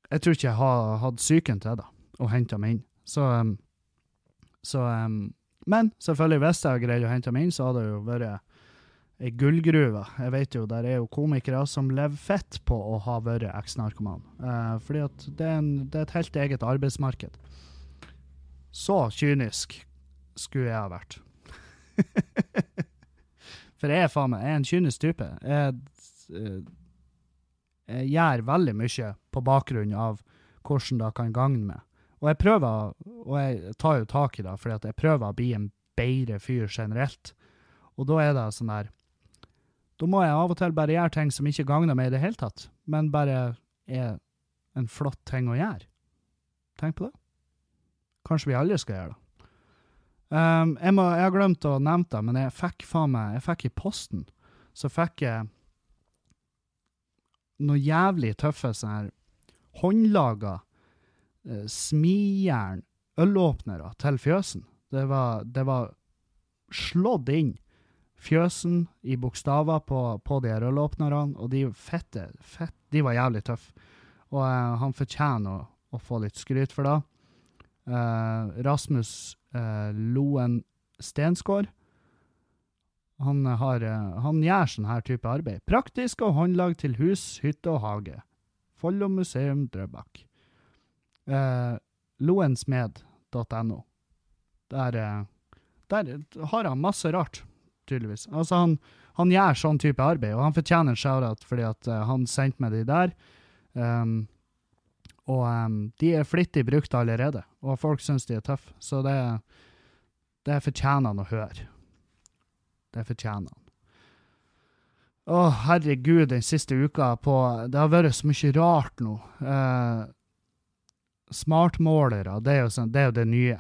Speaker 1: Jeg tror ikke jeg har hatt psyken til det, å hente meg inn. Så, så Men selvfølgelig, hvis jeg hadde greid å hente meg inn, så hadde det jo vært ei gullgruve. Jeg vet jo, der er jo komikere som lever fett på å ha vært eks-narkoman. Eh, fordi at det er, en, det er, et helt eget arbeidsmarked. Så kynisk skulle jeg ha vært. For jeg er faen meg jeg er en kynisk type. Jeg, eh, jeg, gjør veldig mye på bakgrunn av hvordan det kan gagne meg. Og jeg prøver, og jeg tar jo tak i det, fordi at jeg prøver å bli en bedre fyr generelt. Og da er det sånn der da må jeg av og til bare gjøre ting som ikke gagner meg i det hele tatt, men bare er en flott ting å gjøre. Tenk på det. Kanskje vi alle skal gjøre det. Um, jeg, må, jeg, har glemt å nevne det, men jeg fikk faen meg Jeg fikk i posten så fikk jeg noe jævlig tøffe sånn her håndlaga eh, smijern ølåpnere til fjøsen. Det var, det var slått inn fjøsen i bokstaver på, på de røllåpnerne, og de fette, fett, de var jævlig tøffe. Og uh, han fortjener å, å, få litt skryt for det. Uh, Rasmus uh, Loen Stensgaard. Han, har, han gjør sånn her type arbeid. Praktisk og håndlag til hus, hytte og hage. Follo museum, Drøbak. loensmed.no. Der, der har han masse rart tydeligvis. Altså, han, han, gjør sånn type arbeid, og han fortjener en shout-out fordi at uh, han sendte meg de der. Um, og um, de er flittig brukt allerede, og folk syns de er tøffe. Så det, det fortjener han å høre. Det fortjener han. Å, herregud, den siste uka på Det har vært så mye rart nå. Uh, smartmålere, det er, jo sånn, det er jo det nye.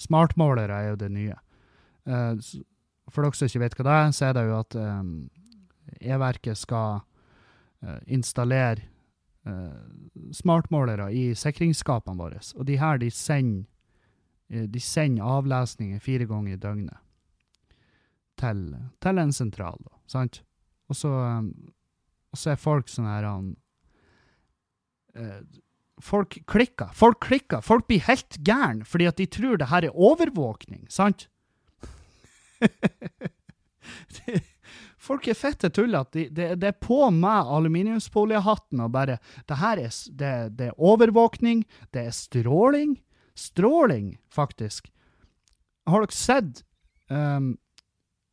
Speaker 1: Smartmålere er jo det nye. Uh, for dere som ikke vet hva det er, så er det jo at um, E-verket skal uh, installere uh, smartmålere i sikringsskapene våre. Og de her de sender, uh, de sender avlesninger fire ganger i døgnet til, til en sentral. Da, sant? Og så, um, er folk sånn her um, Folk klikker. Folk klikker. Folk blir helt gærne fordi at de tror det her er overvåkning. sant? Folk er fette tullete. De, det, det er på meg aluminiumsfoliehatten og bare Det her er, det, det er overvåkning, det er stråling. Stråling, faktisk. Har dere sett um,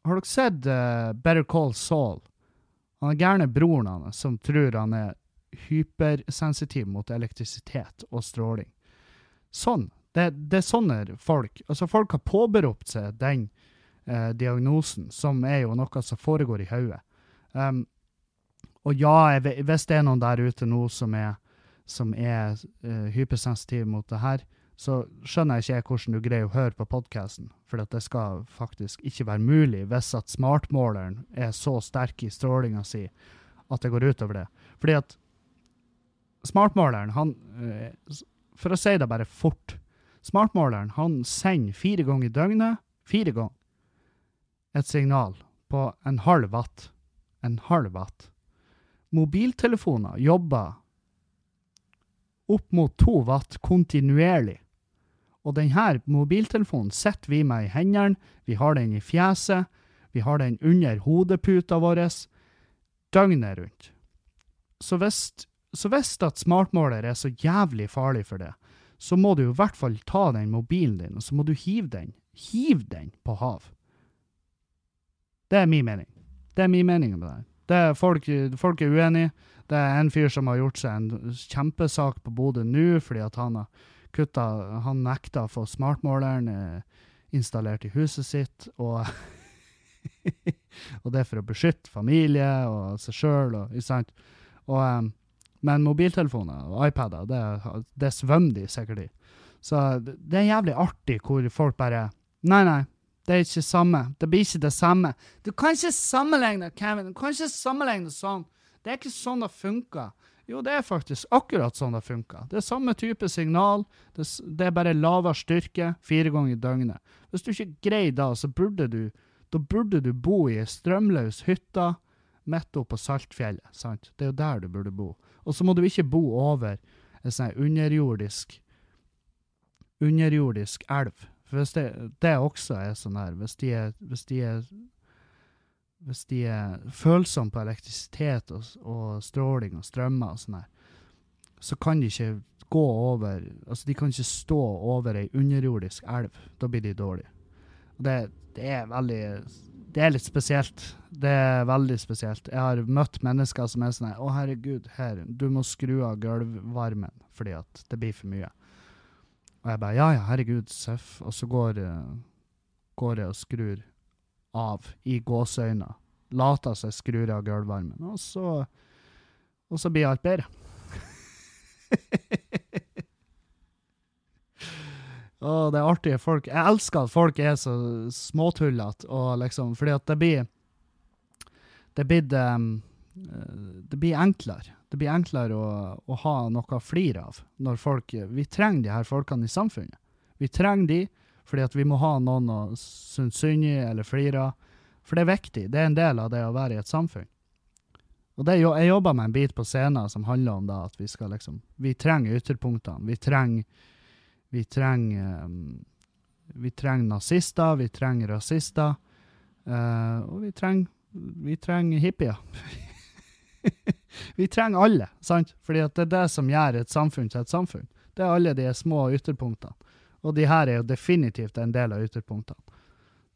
Speaker 1: Har dere sett uh, Better Call Saul? Han er gærne broren hans som tror han er hypersensitiv mot elektrisitet og stråling. Sånn. Det, det er sånne folk. Altså, folk har påberopt seg den eh, diagnosen, som er jo noe som foregår i hodet. Um, og ja, jeg, hvis det er noen der ute nå som er, som er uh, hypersensitiv mot det her, så skjønner jeg ikke hvordan du greier å høre på podkasten, for det skal faktisk ikke være mulig hvis at smartmåleren er så sterk i strålinga si at det går utover det. Fordi at smartmåleren, han eh, For å si det bare fort Smartmåleren han sender fire ganger i døgnet, fire ganger, et signal på en halv watt. En halv watt. Mobiltelefoner jobber opp mot to watt kontinuerlig. Og denne mobiltelefonen setter vi med i hendene, vi har den i fjeset, vi har den under hodeputa vår, døgnet rundt. Så hvis, at smartmåler er så jævlig farlig for det, så må du i hvert fall ta den mobilen din, og så må du hive den. Hiv den på hav. Det er min mening. Det er min mening med det. Det er folk, folk er uenige. Det er en fyr som har gjort seg en kjempesak på Bodø nå, fordi at han har kutta Han nekta å få smartmåleren eh, installert i huset sitt, og Og det er for å beskytte familie og seg sjøl, ikke sant. Og um, men mobiltelefoner og iPader, det, det svømmer de sikkert i. Så det er jævlig artig hvor folk bare Nei, nei, det er ikke samme. Det blir ikke det samme. Du kan ikke sammenligne, Kevin. Du kan ikke sammenligne sånn. Det er ikke sånn det funker. Jo, det er faktisk akkurat sånn det funker. Det er samme type signal. Det, er bare lavere styrke fire ganger i døgnet. Hvis du ikke greier da, så burde du da burde du bo i ei strømløs hytte midt oppe på Saltfjellet. sant? Det er jo der du burde bo. Og så må du ikke bo over en sånn underjordisk underjordisk elv. For hvis det, det også er sånn her, hvis de er, hvis de er hvis de er følsomme på elektrisitet og, og stråling og strømmer og sånn her, så kan de ikke gå over Altså, de kan ikke stå over ei underjordisk elv. Da blir de dårlige. Og det, det er veldig Det er litt spesielt. Det er veldig spesielt. Jeg har møtt mennesker som er sånn her Å, herregud, her, du må skru av gulvvarmen fordi at det blir for mye. Og jeg bare Ja, ja, herregud, seff. Og så går, eh, går jeg og skrur av i gåseøyne. Later seg skrur av gulvvarmen. Og så Og så blir alt bedre. Å, det er artige folk. Jeg elsker at folk er så småtullete, og liksom Fordi at det blir Det blir um, Det blir enklere. Det blir enklere å, å ha noe å flire av når folk Vi trenger de her folkene i samfunnet. Vi trenger de fordi at vi må ha noen å synes synd i eller flire av. For det er viktig. Det er en del av det å være i et samfunn. Og det, jeg jobber med en bit på scenen som handler om da, at vi skal liksom Vi trenger ytterpunktene. Vi trenger Vi trenger um, Vi trenger nazister, vi trenger rasister. Uh, og vi trenger Vi trenger hippier. vi trenger alle, sant? Fordi det er det som gjør et samfunn til et samfunn. Det er alle de små ytterpunktene. Og de her er jo definitivt en del av ytterpunktene.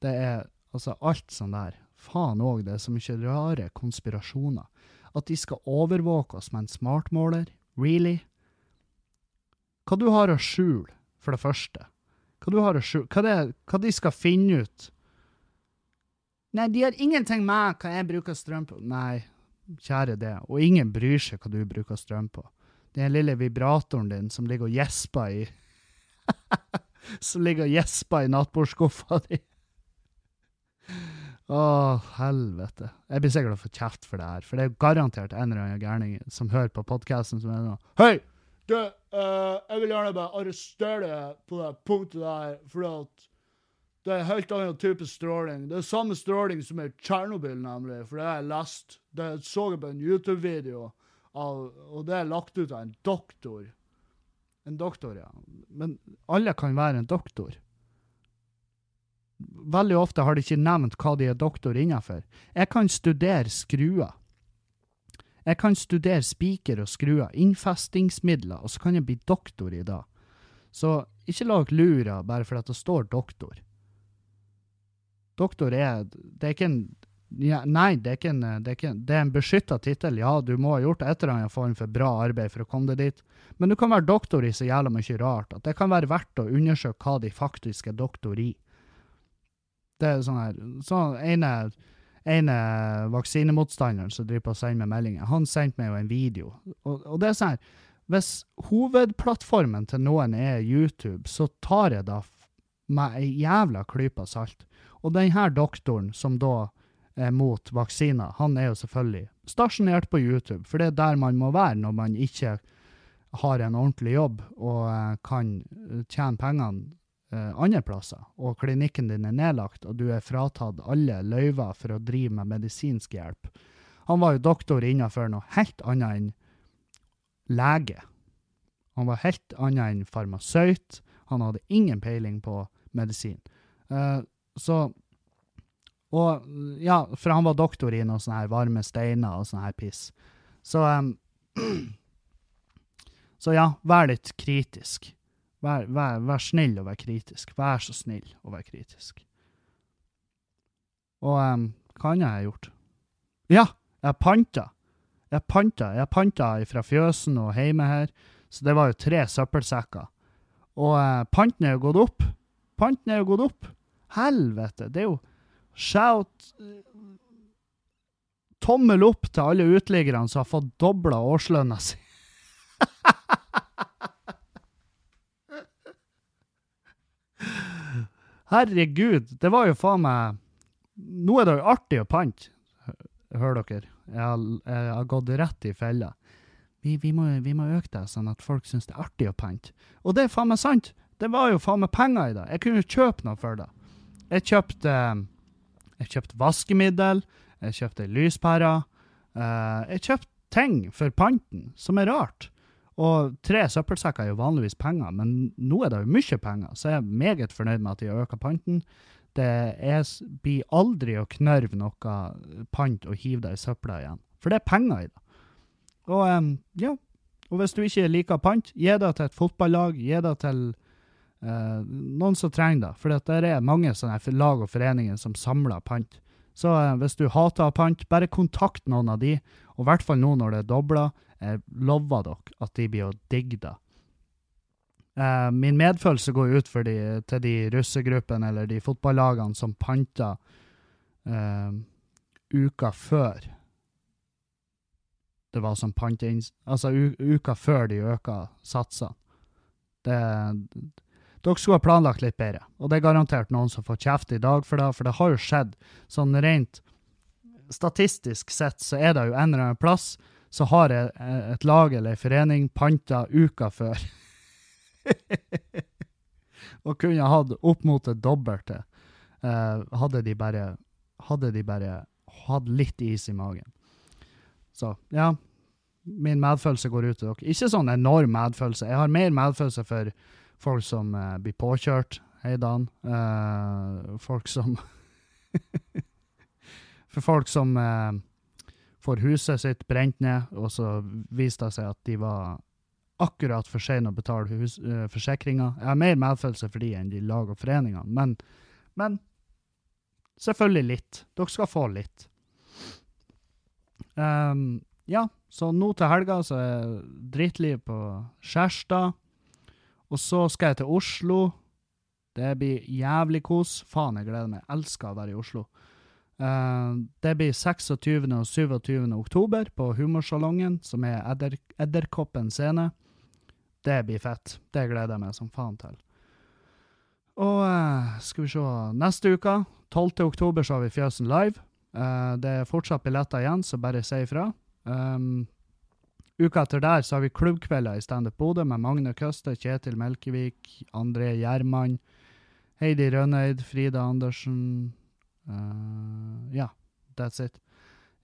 Speaker 1: Det er altså alt sånn der. Faen òg, det er så mye rare konspirasjoner. At de skal overvåke oss med en smartmåler? Really? Hva du har å skjule, for det første? Hva du har å skjule? Hva, det, hva de skal finne ut? Nei, de har ingenting med hva jeg bruker strøm på. Nei, kjære det. Og ingen bryr seg hva du bruker strøm på. Den lille vibratoren din som ligger og gjesper i Som ligger og gjesper i nattbordskuffa di. Å, helvete. Jeg blir sikkert å få kjeft for det her, for det er garantert en eller annen gærning som hører på podkasten som er sånn Hei! Du, uh, jeg vil gjerne bare arrestere deg på det punktet der, for at det er helt annen type stråling. Det er samme stråling som i Tsjernobyl, nemlig, for det har jeg lest. Det så jeg på en YouTube-video, og det er lagt ut av en doktor. En doktor, ja. Men alle kan være en doktor. veldig ofte har de ikke nevnt hva de er doktor innenfor. Jeg kan studere skruer. Jeg kan studere spiker og skruer, innfestingsmidler, og så kan jeg bli doktor i det. Så ikke lag lura bare fordi det står doktor. Doktor er Det er ikke en ja, Nei, det er ikke en, det er, ikke, en beskytta tittel. Ja, du må ha gjort et eller annet form for bra arbeid for å komme deg dit. Men du kan være doktor i så jævla mye rart at det kan være verdt å undersøke hva de faktisk er doktor i. Det er sånn her sånn ene, ene vaksinemotstanderen som driver på å sende meg meldinger, han sendte meg jo en video. Og, og det er sånn her Hvis hovedplattformen til noen er YouTube, så tar jeg da med ei jævla klype salt. Og denne doktoren som da er mot vaksiner, han er jo selvfølgelig stasjonert på YouTube, for det er der man må være når man ikke har en ordentlig jobb og eh, kan tjene pengene eh, andre plasser, og klinikken din er nedlagt, og du er fratatt alle løyver for å drive med medisinsk hjelp. Han var jo doktor innenfor noe helt annet enn lege. Han var helt annet enn farmasøyt. Han hadde ingen peiling på medisin. Uh, så Og ja, for han var doktor i noe sånne her varme steiner og sånn her piss. Så um, Så ja, vær litt kritisk. Vær, vær, vær, snill og vær kritisk. Vær så snill og vær kritisk. Og um, hva annet har jeg gjort? Ja, jeg panta. Jeg panta Jeg panta fra fjøsen og hjemme her, så det var jo tre søppelsekker. Og uh, panten er jo gått opp. Panten er jo gått opp. Helvete, det er jo shout Tommel opp til alle uteliggerne som har fått dobla årslønna si. Herregud, det var jo faen meg Nå er det jo artig å pante, hører dere. Jeg har, jeg har, gått rett i fella. Vi, vi, må, vi, må, øke det, sånn at folk syns det er artig å pante. Og det er faen meg sant! Det var jo faen meg penger i det. Jeg kunne jo kjøpe noe for det. Jeg kjøpte, jeg kjøpte vaskemiddel, jeg kjøpte lyspærer. Uh, jeg kjøpte ting for panten, som er rart. Og tre søppelsekker er jo vanligvis penger, men nå er det jo mye penger, så jeg er meget fornøyd med at de har økt panten. Det er, blir aldri å knørve noe pant og hive det i søpla igjen, for det er penger i det. Og um, ja, og hvis du ikke liker pant, gi det til et fotballag, gi det til uh, noen som trenger det, for det er mange sånne lag og foreninger som samler pant. Så uh, hvis du hater pant, bare kontakt noen av de, og i hvert fall nå når det er dobla. Jeg lover dere at de blir å digge det. Uh, min medfølelse går ut de, til de russegruppene eller de fotballagene som panta uka før det var som panteinn... Altså uka før de øka satsene. Det, dere skulle ha planlagt litt bedre, og det er garantert noen som får kjeft i dag for det, for det har jo skjedd. Sånn rent statistisk sett så er det jo en eller annen plass så har jeg et lag eller en forening panta uka før. og kunne hatt opp mot det dobbelte, uh, hadde de bare hadde de bare hatt litt is i magen. Så ja, min medfølelse går ut til dere. Ikke sånn enorm medfølelse. Jeg har mer medfølelse for folk som uh, blir påkjørt. Hei, Dan. Uh, folk som For folk som får huset sitt brent ned, og så viste det seg at de var akkurat for sene å betale hus, uh, forsikringa. Jeg har mer medfølelse for de enn de lag og foreningene, men, men selvfølgelig litt. Dere skal få litt. Um, ja, så nå til helga så er dritliv på Skjærstad. Og så skal jeg til Oslo. Det blir jævlig kos. Faen, jeg gleder meg. Jeg elsker å være i Oslo. Uh, det blir 26. og 27. oktober på Humorsalongen, som er Edder, Edderkoppen scene. Det blir fett. Det gleder jeg meg som faen til. Og uh, skal vi se Neste uke, 12. oktober, så har vi Fjøsen live. Uh, det er fortsatt billetter igjen, så bare si ifra. Um, uka etter der så har vi klubbkvelder i Standup Bodø med Magne Køste, Kjetil Melkevik, André Gjermann, Heidi Rønneid, Frida Andersen Uh, ja, that's it.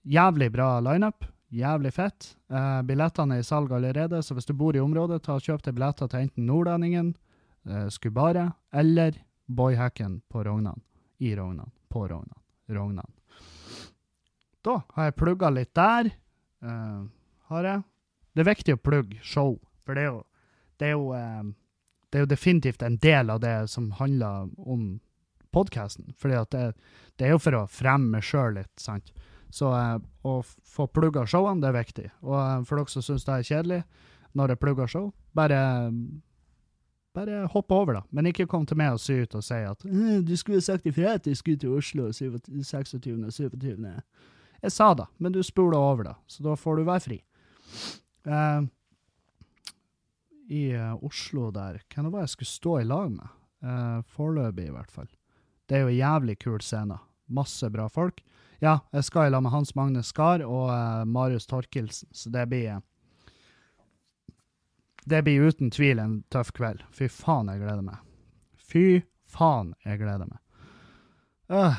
Speaker 1: Jævlig bra lineup. Jævlig fett. Uh, billettene er i salg allerede, så hvis du bor i området, ta og kjøp deg billetter til enten Nordlendingen, uh, Skubare eller Boyhacken på Rognan. i Rognan. På Rognan. Rognan. Da har jeg plugga litt der. Uh, har jeg. Det er viktig å plugge show, for det er jo, det er jo, uh, det er jo definitivt en del av det som handler om podkasten. For det, det, er jo for å fremme meg sjøl litt, sant. Så uh, å få plugga showene, det er viktig. Og for dere som syns det er kjedelig når jeg plugger show, bare bare hopp over, da. Men ikke kom til meg og sy ut og si at du skulle sagt ifra at jeg skulle til Oslo 26. og 27. Jeg sa det, men du spoler over, da, så da får du være fri. Uh, I uh, Oslo der, hvem det var jeg skulle stå i lag med? Uh, Foreløpig, i hvert fall. Det er jo en jævlig kul scene. Masse bra folk. Ja, jeg skal i lag med Hans Magne Skar og Marius Torkelsen, så det blir Det blir uten tvil en tøff kveld. Fy faen, jeg gleder meg. Fy faen, jeg gleder meg. Uh,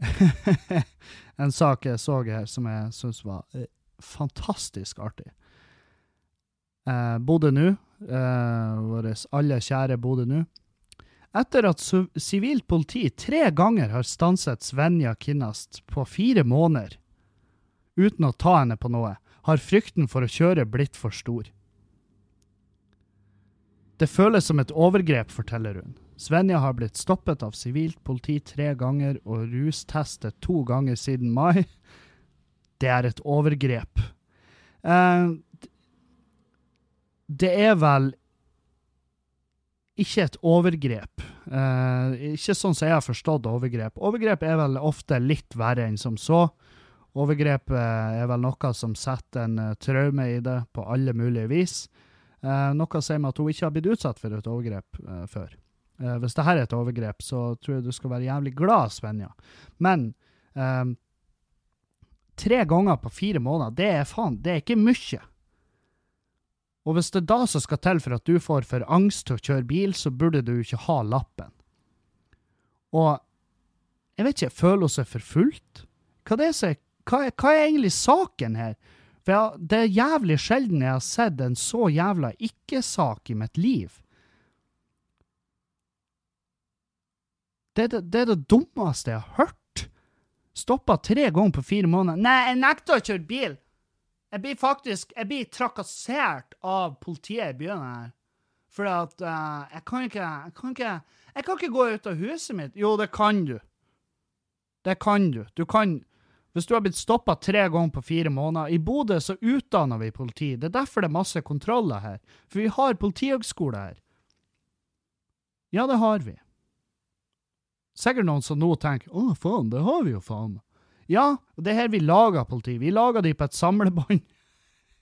Speaker 1: en sak jeg så her som jeg syns var eh, fantastisk artig. Eh, Bodø nå, eh, vår alle kjære Bodø nå. Etter at sivilt politi tre ganger har stanset Svenja Kinnast på fire måneder uten å ta henne på noe, har frykten for å kjøre blitt for stor. Det føles som et overgrep, forteller hun. Svenja har blitt stoppet av sivilt politi tre ganger og rustestet to ganger siden mai. Det er et overgrep. Eh, det er vel ikke et overgrep. Eh, ikke sånn som jeg har forstått overgrep. Overgrep er vel ofte litt verre enn som så. Overgrep er vel noe som setter en uh, traume i det på alle mulige vis. Eh, noe sier meg at hun ikke har blitt utsatt for et overgrep eh, før. Eh, hvis dette er et overgrep, så tror jeg du skal være jævlig glad, Svenja. Men um, tre ganger på fire måneder, det er faen, det er ikke mye. Og hvis det er da som skal til for at du får for angst til å kjøre bil, så burde du ikke ha lappen. Og jeg vet ikke, føler hun seg forfulgt? Hva, hva, hva er egentlig saken her? For jeg, det er jævlig sjelden jeg har sett en så jævla ikke-sak i mitt liv. Det, det, det, er det dummeste jeg har hørt. Stoppa tre ganger på fire måneder. Nei, jeg nekter å kjøre bil! Jeg blir faktisk jeg blir trakassert av politiet i byen her. For at uh, jeg, kan ikke, jeg kan ikke Jeg kan ikke gå ut av huset mitt. Jo, det kan du. Det kan du. Du kan Hvis du har blitt stoppa tre ganger på fire måneder I Bodø så utdanner vi politi. Det er derfor det er masse kontroller her. For vi har politihøgskole her. Ja, det har vi. Sikkert noen som nå tenker 'Å, faen, det har vi jo faen'. Ja, og det er her vi lager politi. Vi lager de på et samlebånd.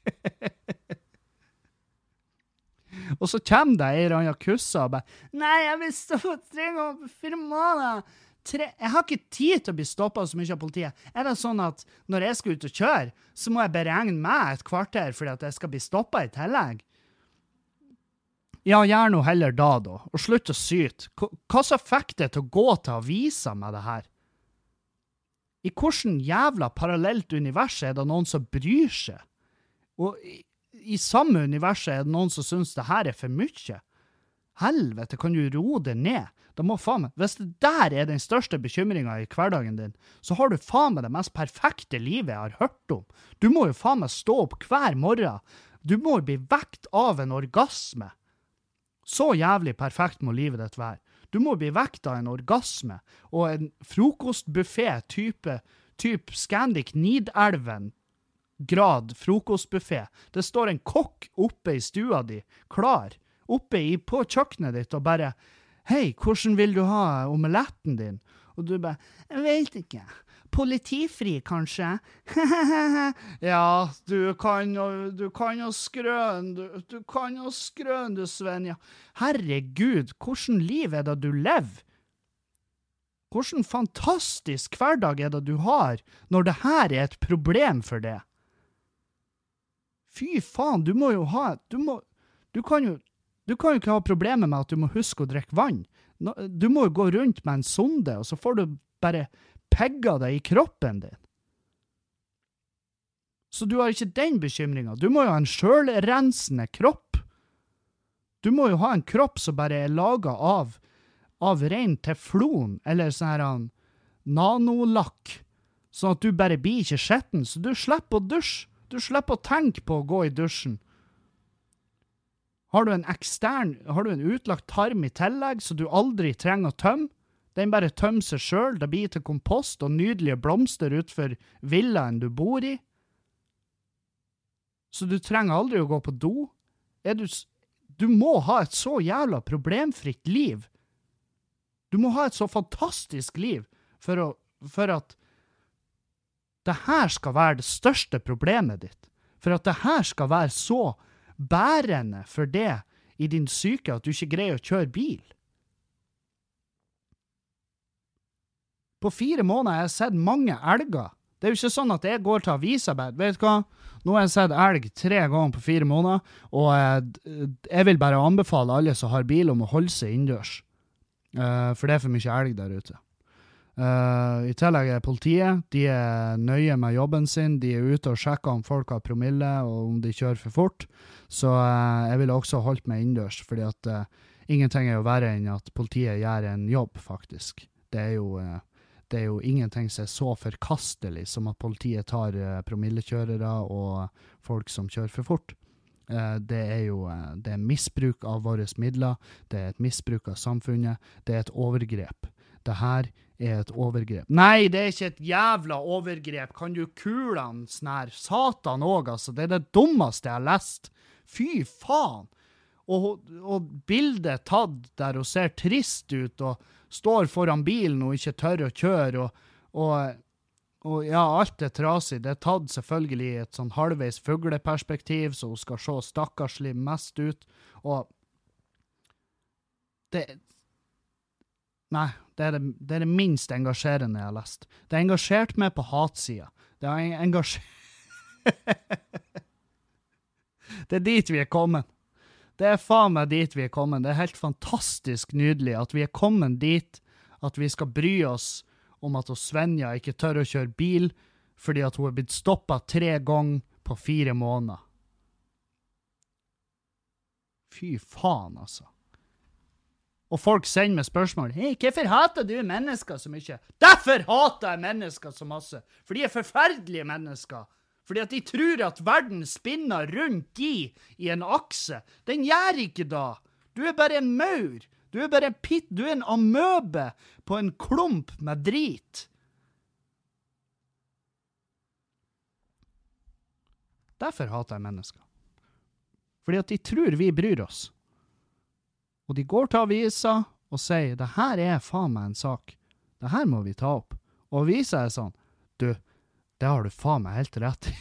Speaker 1: og så kommer det ei eller anna kusse og bare 'Nei, jeg vil stå på tre ganger. Tre. Jeg har ikke tid til å bli stoppa så mye av politiet. Er det sånn at når jeg skal ut og kjøre, så må jeg beregne meg et kvarter fordi at jeg skal bli stoppa i tillegg? Ja, gjør nå heller da, da, og slutt å syte. Hva som fikk det til å gå til avisa med det her? I hvilket jævla parallelt univers er det noen som bryr seg? Og i, i samme universet er det noen som syns det her er for mye? Helvete, kan du roe det ned? Da må faen meg, Hvis det der er den største bekymringa i hverdagen din, så har du faen meg det mest perfekte livet jeg har hørt om. Du må jo faen meg stå opp hver morgen. Du må bli vekt av en orgasme. Så jævlig perfekt må livet ditt være. Du må bli vekt av en orgasme og en frokostbuffé type, type Scandic Nidelven grad frokostbuffé. Det står en kokk oppe i stua di, klar, oppe i, på kjøkkenet ditt og bare Hei, hvordan vil du ha omeletten din? Og du bare Jeg veit ikke. Politifri, kanskje? ja, du kan jo du kan jo skrøne, du, du kan jo skrøne, du, Svenja. Herregud, hvordan liv er det du lever? Hvordan fantastisk hverdag er det du har, når det her er et problem for deg? Fy faen, du må jo ha Du må Du kan jo Du kan jo ikke ha problemer med at du må huske å drikke vann. Du må jo gå rundt med en sonde, og så får du bare pegger deg i kroppen din. Så du har ikke den bekymringa. Du må jo ha en sjølrensende kropp. Du må jo ha en kropp som bare er laga av av rein teflon eller sånn her nanolakk, sånn at du bare blir ikke skitten, så du slipper å dusje. Du slipper å tenke på å gå i dusjen. Har du en ekstern, har du en utlagt tarm i tillegg, så du aldri trenger å tømme? Den bare tømmer seg sjøl, det blir til kompost og nydelige blomster utenfor villaen du bor i. Så du trenger aldri å gå på do. Du, du må ha et så jævla problemfritt liv. Du må ha et så fantastisk liv for, å, for at det her skal være det største problemet ditt. For at det her skal være så bærende for det i din syke at du ikke greier å kjøre bil. På fire måneder har jeg sett mange elger. Det er jo ikke sånn at jeg går til avisa Vet du hva, nå har jeg sett elg tre ganger på fire måneder, og jeg, jeg vil bare anbefale alle som har bil, om å holde seg innendørs. Uh, for det er for mye elg der ute. Uh, I tillegg er politiet de er nøye med jobben sin. De er ute og sjekker om folk har promille, og om de kjører for fort. Så uh, jeg ville også holdt meg innendørs, fordi at ingenting er jo verre enn at politiet gjør en jobb, faktisk. Det er jo, det er jo ingenting som er så forkastelig som at politiet tar promillekjørere og folk som kjører for fort. Det er jo det er misbruk av våre midler, det er et misbruk av samfunnet, det er et overgrep. Det her er et overgrep. Nei, det er ikke et jævla overgrep. Kan du kulene snær? Satan òg, altså. Det er det dummeste jeg har lest. Fy faen. Og, og bildet tatt der hun ser trist ut og står foran bilen og ikke tør å kjøre, og, og, og ja, alt er trasig. Det er tatt selvfølgelig i et sånn halvveis fugleperspektiv, så hun skal se stakkarslig mest ut. Og det, Nei, det er det, det er det, minst engasjerende jeg har lest. Det har engasjert meg på hatsida. Det har engasjert Det er dit vi er kommet. Det er faen meg dit vi er kommet. Det er helt fantastisk nydelig at vi er kommet dit at vi skal bry oss om at Svenja ikke tør å kjøre bil fordi at hun er blitt stoppa tre ganger på fire måneder. Fy faen, altså. Og folk sender meg spørsmål. Hei, hvorfor hater du mennesker så mye? Derfor hater jeg mennesker så masse! For de er forferdelige mennesker. Fordi at de tror at verden spinner rundt de i en akse. Den gjør ikke da! Du er bare en maur. Du er bare en pitt. Du er en amøbe på en klump med drit. Derfor hater jeg mennesker. Fordi at de tror vi bryr oss. Og de går til avisa og sier det her er faen meg en sak. Det her må vi ta opp. Og avisa er sånn Du, det har du faen meg helt rett i.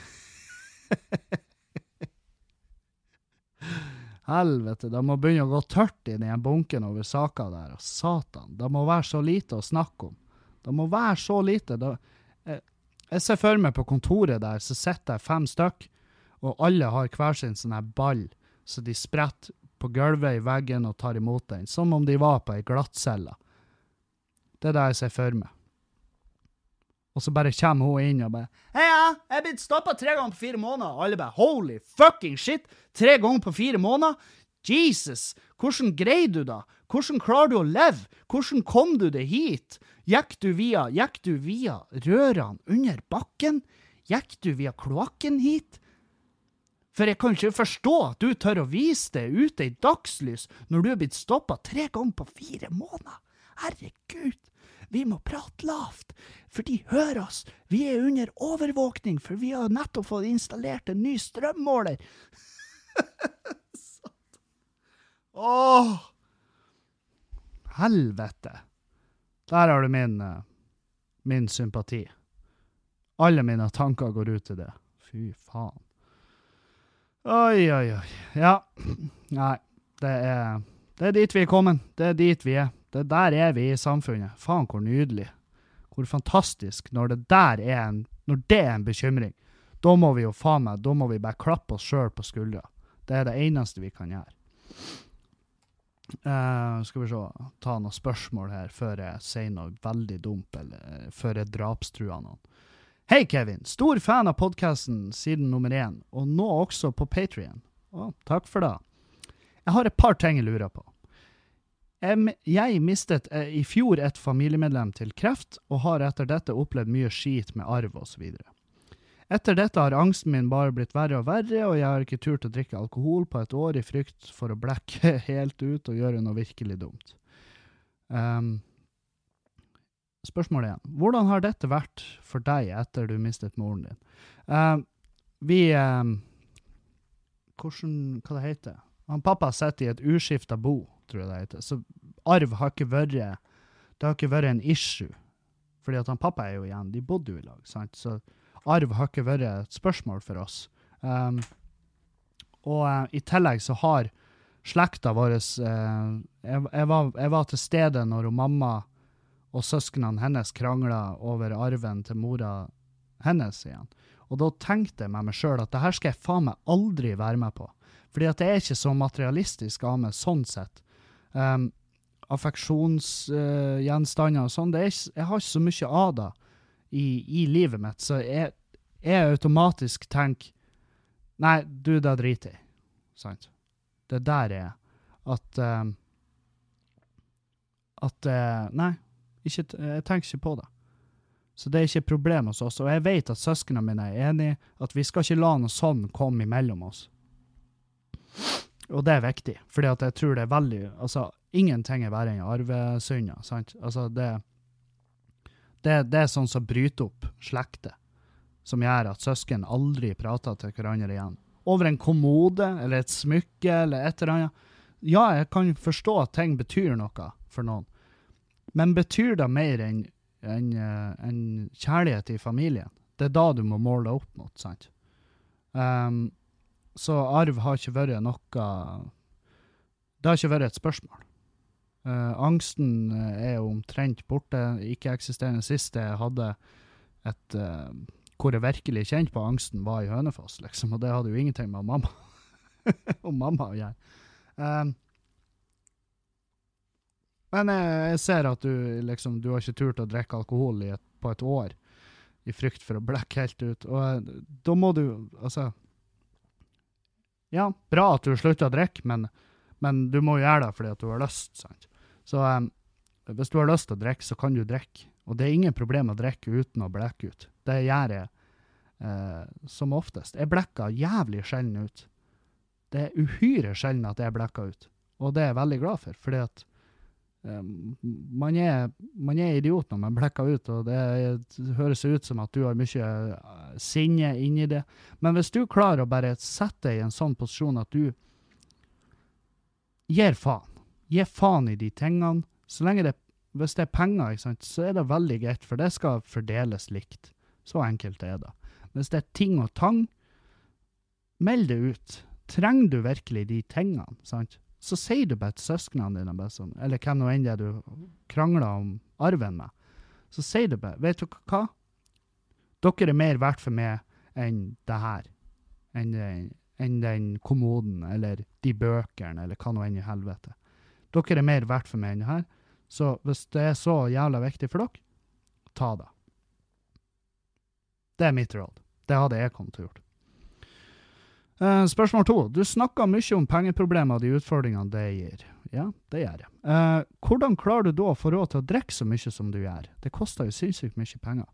Speaker 1: Helvete, det må begynne å gå tørt i den bunken over saker der. Satan, det må være så lite å snakke om. Det må være så lite. Det, jeg, jeg, ser for meg på kontoret der, så sitter jeg fem stykk, og alle har hver sin sånn her ball, så de spretter på gulvet i veggen og tar imot den, som om de var på ei glattcelle. Det er det jeg ser for meg. Og så bare kommer hun inn og bare 'Heia, jeg er blitt stoppa tre ganger på fire måneder.' Og alle bare 'Holy fucking shit! Tre ganger på fire måneder?' Jesus, hvordan greier du da? Hvordan klarer du å leve? Hvordan kom du deg hit? Gikk du via, gikk du via rørene under bakken? Gikk du via kloakken hit? For jeg kan ikke forstå at du tør å vise det ute i dagslys når du er blitt stoppa tre ganger på fire måneder. Herregud, vi må prate lavt, for de hører oss. Vi er under overvåkning, for vi har nettopp fått installert en ny strømmåler. Åh! Helvete. Der har du min, eh, min sympati. Alle mine tanker går ut til det. Fy faen. Oi, oi, oi. Ja. Nei, det er, det er dit vi er kommet. Det er dit vi er. Det Der er vi i samfunnet. Faen, hvor nydelig. Hvor fantastisk når det der er en, når det er en bekymring. Da må vi jo faen meg, da må vi bare klappe oss sjøl på skuldra. Det er det eneste vi kan gjøre. Uh, skal vi se, ta noen spørsmål her før jeg sier noe veldig dumt, eller før jeg drapstruer noen. Hei, Kevin. Stor fan av podkasten siden nummer én, og nå også på Patrion. Takk for det. Jeg har et par ting jeg lurer på. Jeg, mistet eh, i fjor et familiemedlem til kreft, og har etter dette opplevd mye skit med arv osv. Etter dette har angsten min bare blitt verre og verre, og jeg har ikke turt å drikke alkohol på et år i frykt for å blekke helt ut og gjøre noe virkelig dumt. Um, spørsmålet igjen. Hvordan har dette vært for deg etter du mistet moren din? Um, vi um, Hvordan Hva det heter Han pappa sitter i et uskifta bo, tror jeg det heter. Så arv har ikke vært Det har ikke vært en issue. Fordi at han pappa er jo igjen De bodde jo i lag, sant. Så arv har ikke vært et spørsmål for oss. Um, og uh, i tillegg så har slekta vår uh, jeg, jeg, var, jeg, var, til stede når mamma og søsknene hennes krangla over arven til mora hennes igjen. Og da tenkte jeg meg sjøl at det her skal jeg faen meg aldri være med på. Fordi at det er ikke så materialistisk av meg sånn sett. Um, affeksjonsgjenstander uh, og sånn, jeg har ikke så mye av det i, i livet mitt, så jeg, jeg automatisk tenker Nei, du, det driter jeg i. Sant? Det der er at um, At uh, Nei, ikke, jeg tenker ikke på det. Så det er ikke et problem hos oss. Og jeg vet at søsknene mine er enig at vi skal ikke la noe sånn komme imellom oss. Og det er viktig, fordi at jeg tror det er veldig Altså, ingenting er verre enn arvesynder, sant? Altså, det det, det er sånn som bryter opp slekter, som gjør at søsken aldri prater til hverandre igjen. Over en kommode eller et smykke eller et eller annet. Ja, jeg kan forstå at ting betyr noe for noen, men betyr det mer enn en, en kjærlighet i familien? Det er da du må måle opp mot, sant? Um, så arv har ikke vært noe Det har ikke vært et spørsmål. Uh, angsten eh, er jo omtrent borte, ikke-eksisterende. Sist jeg hadde et uh, hvor jeg virkelig kjente på angsten, var i Hønefoss, liksom. Og det hadde jo ingenting med mamma og mamma å gjøre. Um, men jeg, jeg, ser at du liksom, du har ikke turt å drikke alkohol et, på et år i frykt for å blekke helt ut. Og da må du Altså Ja, bra at du slutter å drikke, men, men du må gjøre det fordi at du har lyst. sant? Så um, hvis du har lyst til å drikke, så kan du drikke. Og det er ingen problem å drikke uten å blekke ut. Det gjør jeg uh, som oftest. Jeg blekker jævlig sjelden ut. Det er uhyre sjelden at jeg blekker ut. Og det er jeg veldig glad for, fordi at man, er, man, er, idiot når man blekker ut, og det, høres ut som at du har mye uh, sinne inni det. Men hvis du klarer å bare sette deg i en sånn posisjon at du gir faen Gi faen i de tingene. Så lenge det Hvis det er penger, så er det veldig greit, for det skal fordeles likt. Så enkelt er det. Hvis det er ting og tang, meld det ut. Trenger du virkelig de tingene? sant? Så sier du bare til søsknene dine, sånn, eller hvem nå enn det du krangler om arven med, så sier du bare Vet du hva? Dere er mer verdt for meg enn det her. Enn, enn den kommoden, eller de bøkene, eller hva nå enn i helvete. Dere er mer verdt for meg enn det her. Så hvis det er så jævla viktig for dere, ta det. Det er mitt råd. Det hadde jeg kommet til å gjøre. Uh, spørsmål to. Du snakker mye om pengeproblemer og de utfordringene det gir. Ja, det gjør jeg. Uh, hvordan klarer du da å få råd til å drikke så mye som du gjør? Det koster jo sinnssykt mye penger.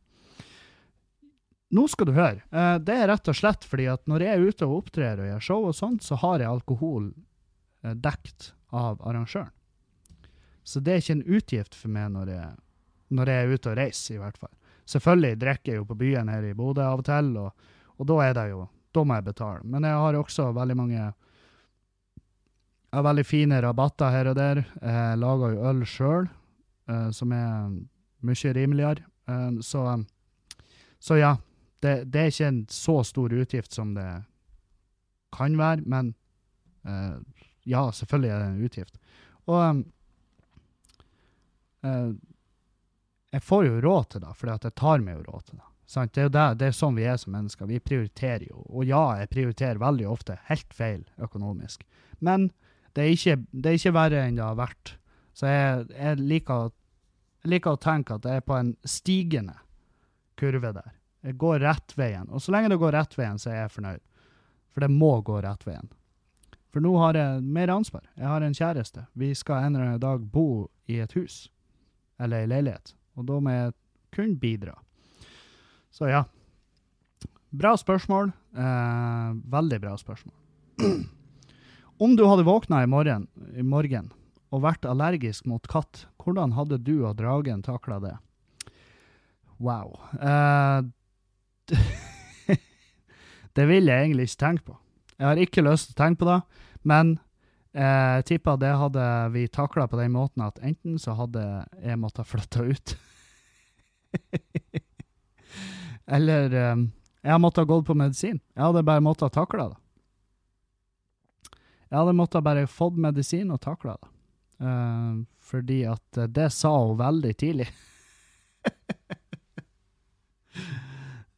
Speaker 1: Nå skal du høre. Uh, det er rett og slett fordi at når jeg er ute og opptrer og gjør show og sånt, så har jeg alkohol dekt av arrangøren. Så det er ikke en utgift for meg når jeg, når jeg er ute og reiser, i hvert fall. Selvfølgelig drikker jeg jo på byen her i Bodø av og til, og, og da er det jo Da må jeg betale. Men jeg har også veldig mange jeg har veldig fine rabatter her og der. Jeg lager jo øl sjøl, uh, som er mye rimeligere. Uh, så, så, ja. Det, det, er ikke en så stor utgift som det kan være, men uh, ja, selvfølgelig er det en utgift. Og jeg får jo råd til det, at jeg tar meg jo råd til det. Sant? Det er jo det, det er sånn vi er som mennesker. Vi prioriterer jo. Og ja, jeg prioriterer veldig ofte helt feil økonomisk. Men det er ikke, det er ikke verre enn det har vært. Så jeg, jeg, liker, liker å tenke at jeg er på en stigende kurve der. Jeg går rett veien. Og så lenge det går rett veien, så er jeg fornøyd. For det må gå rett veien. For nå har jeg mer ansvar. Jeg har en kjæreste. Vi skal en eller annen dag bo i et hus. Eller ei leilighet. Og da må jeg kun bidra. Så ja. Bra spørsmål. Eh, veldig bra spørsmål. Om du hadde våkna i morgen, i morgen og vært allergisk mot katt, hvordan hadde du og dragen takla det? Wow. Eh, det vil jeg egentlig ikke tenke på. Jeg har ikke lyst til å tenke på det, men eh, jeg tipper det hadde vi takla på den måten at enten så hadde jeg måttet flytte ut Eller um, jeg måtte ha gått på medisin. Jeg hadde bare måttet ha takle det. Jeg hadde måttet bare fått medisin og takla det. Uh, fordi at det sa hun veldig tidlig.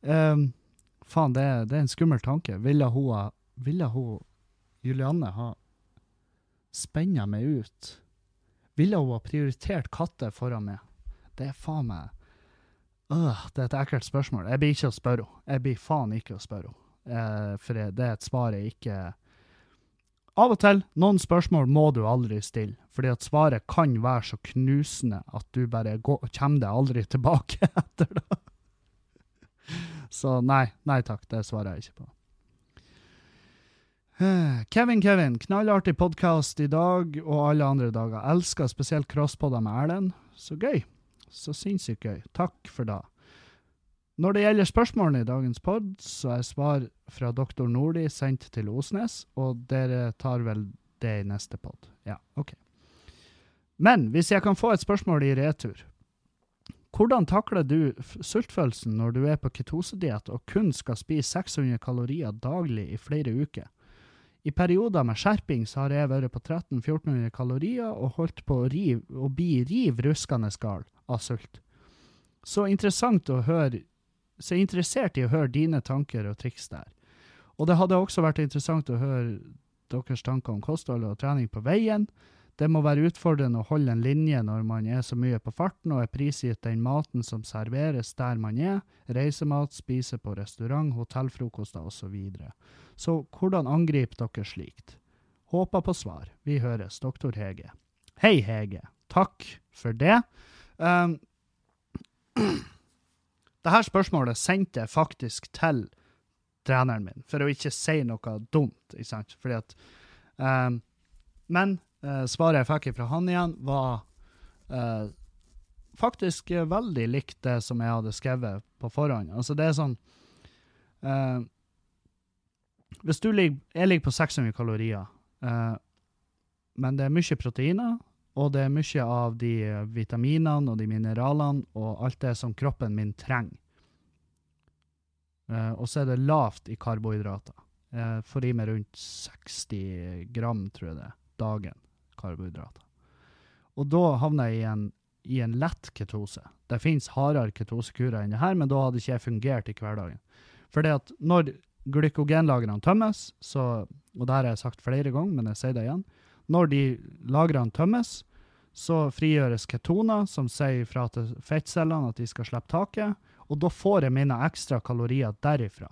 Speaker 1: um, faen, det, det, er en skummel tanke. Ville hun, ville hun Julianne ha spenna meg ut? Ville hun ha prioritert katter foran meg? Det er faen meg Øh, det er et ekkelt spørsmål. Jeg blir ikke å spørre henne. Jeg blir faen ikke å spørre henne. Eh, for det er et svar jeg ikke Av og til, noen spørsmål må du aldri stille, fordi at svaret kan være så knusende at du bare går, kommer deg aldri tilbake etter det. Så nei, nei takk, det svarer jeg ikke på. Kevin Kevin, knallartig podkast i dag og alle andre dager. Elsker spesielt crosspoder med Erlend. Så gøy. Så sinnssykt gøy. Takk for det. Når det gjelder spørsmålene i dagens pod, så er svar fra doktor Nordi sendt til Osnes, og dere tar vel det i neste pod. Ja, OK. Men hvis jeg kan få et spørsmål i retur Hvordan takler du sultfølelsen når du er på ketosediett og kun skal spise 600 kalorier daglig i flere uker? I perioder med skjerping så har jeg vært på 1300-1400 kalorier og holdt på å, rive, å bli riv ruskende gal av sult. Så interessant å høre Så interessert i å høre dine tanker og triks der. Og det hadde også vært interessant å høre deres tanker om kosthold og trening på veien. Det må være utfordrende å holde en linje når man er så mye på farten og er prisgitt den maten som serveres der man er, reisemat, spise på restaurant, hotellfrokoster osv. Så, videre. så hvordan angriper dere slikt? Håper på svar. Vi høres, doktor Hege. Hei, Hege. Takk for det. Um, Dette spørsmålet sendte jeg faktisk til treneren min, for å ikke si noe dumt. ikke sant? Fordi at, um, men uh, svaret jeg fikk fra han igjen, var uh, faktisk veldig likt det som jeg hadde skrevet på forhånd. Altså, det er sånn uh, Hvis du ligger Jeg ligger på 600 kalorier, men det er mye proteiner, og det er mye av de eh, vitaminene og de mineralene og alt det som kroppen min trenger. Uh, og så er det lavt i karbohydrater. Jeg får i meg rundt 60 gram, tror jeg det, dagen karbohydrater. Og da havner jeg i en, i en lett ketose. Det fins hardere ketosekurer enn det her, men da hadde ikke jeg fungert i hverdagen. For at når glykogenlagrene tømmes, så, og det har jeg sagt flere ganger, men jeg sier det igjen, når de lagrene tømmes, så frigjøres ketoner, som sier fra til fettcellene at de skal slippe taket, og da får jeg mine ekstra kalorier derifra.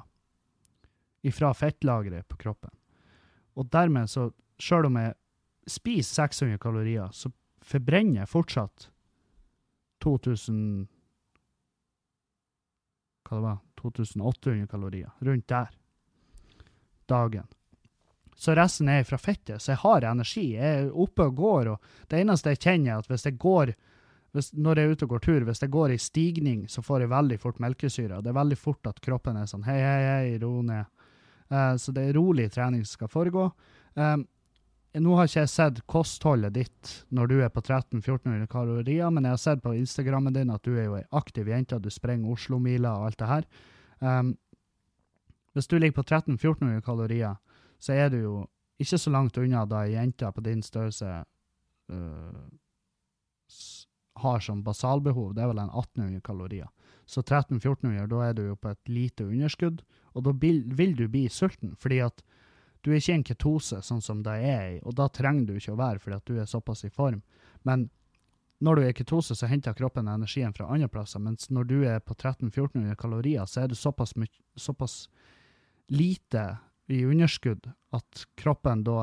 Speaker 1: Ifra fettlageret på kroppen. Og dermed, så sjøl om jeg spiser 600 kalorier, så forbrenner jeg fortsatt 2000 Hva det var 2800 kalorier. Rundt der. Dagen. Så resten er fra fettet. Så jeg har energi. Jeg er oppe og går. og Det eneste jeg kjenner, er at hvis jeg går hvis, når jeg er ute og går tur, hvis jeg går i stigning, så får jeg veldig fort melkesyre. Det er veldig fort at kroppen er sånn hei, hei, hei, ro ned. Uh, så det er rolig trening som skal foregå. Um, nå har ikke jeg sett kostholdet ditt når du er på 1300-1400 kalorier, men jeg har sett på Instagrammen din at du er jo ei aktiv jente, du sprenger Oslo-mila og alt det her. Um, hvis du ligger på 1300-1400 kalorier, så er du jo ikke så langt unna da ei jente på din størrelse uh, har som basalbehov. Det er vel en 1800 kalorier. Så 1300-1400, da er du jo på et lite underskudd, og da vil, vil, du bli sulten, fordi at du er ikke i en ketose sånn som det er i, og da trenger du ikke å være fordi at du er såpass i form. Men når du er ketose, så henter kroppen energien fra andre plasser, mens når du er på 1300-1400 kalorier, så er du såpass, såpass lite i underskudd at kroppen da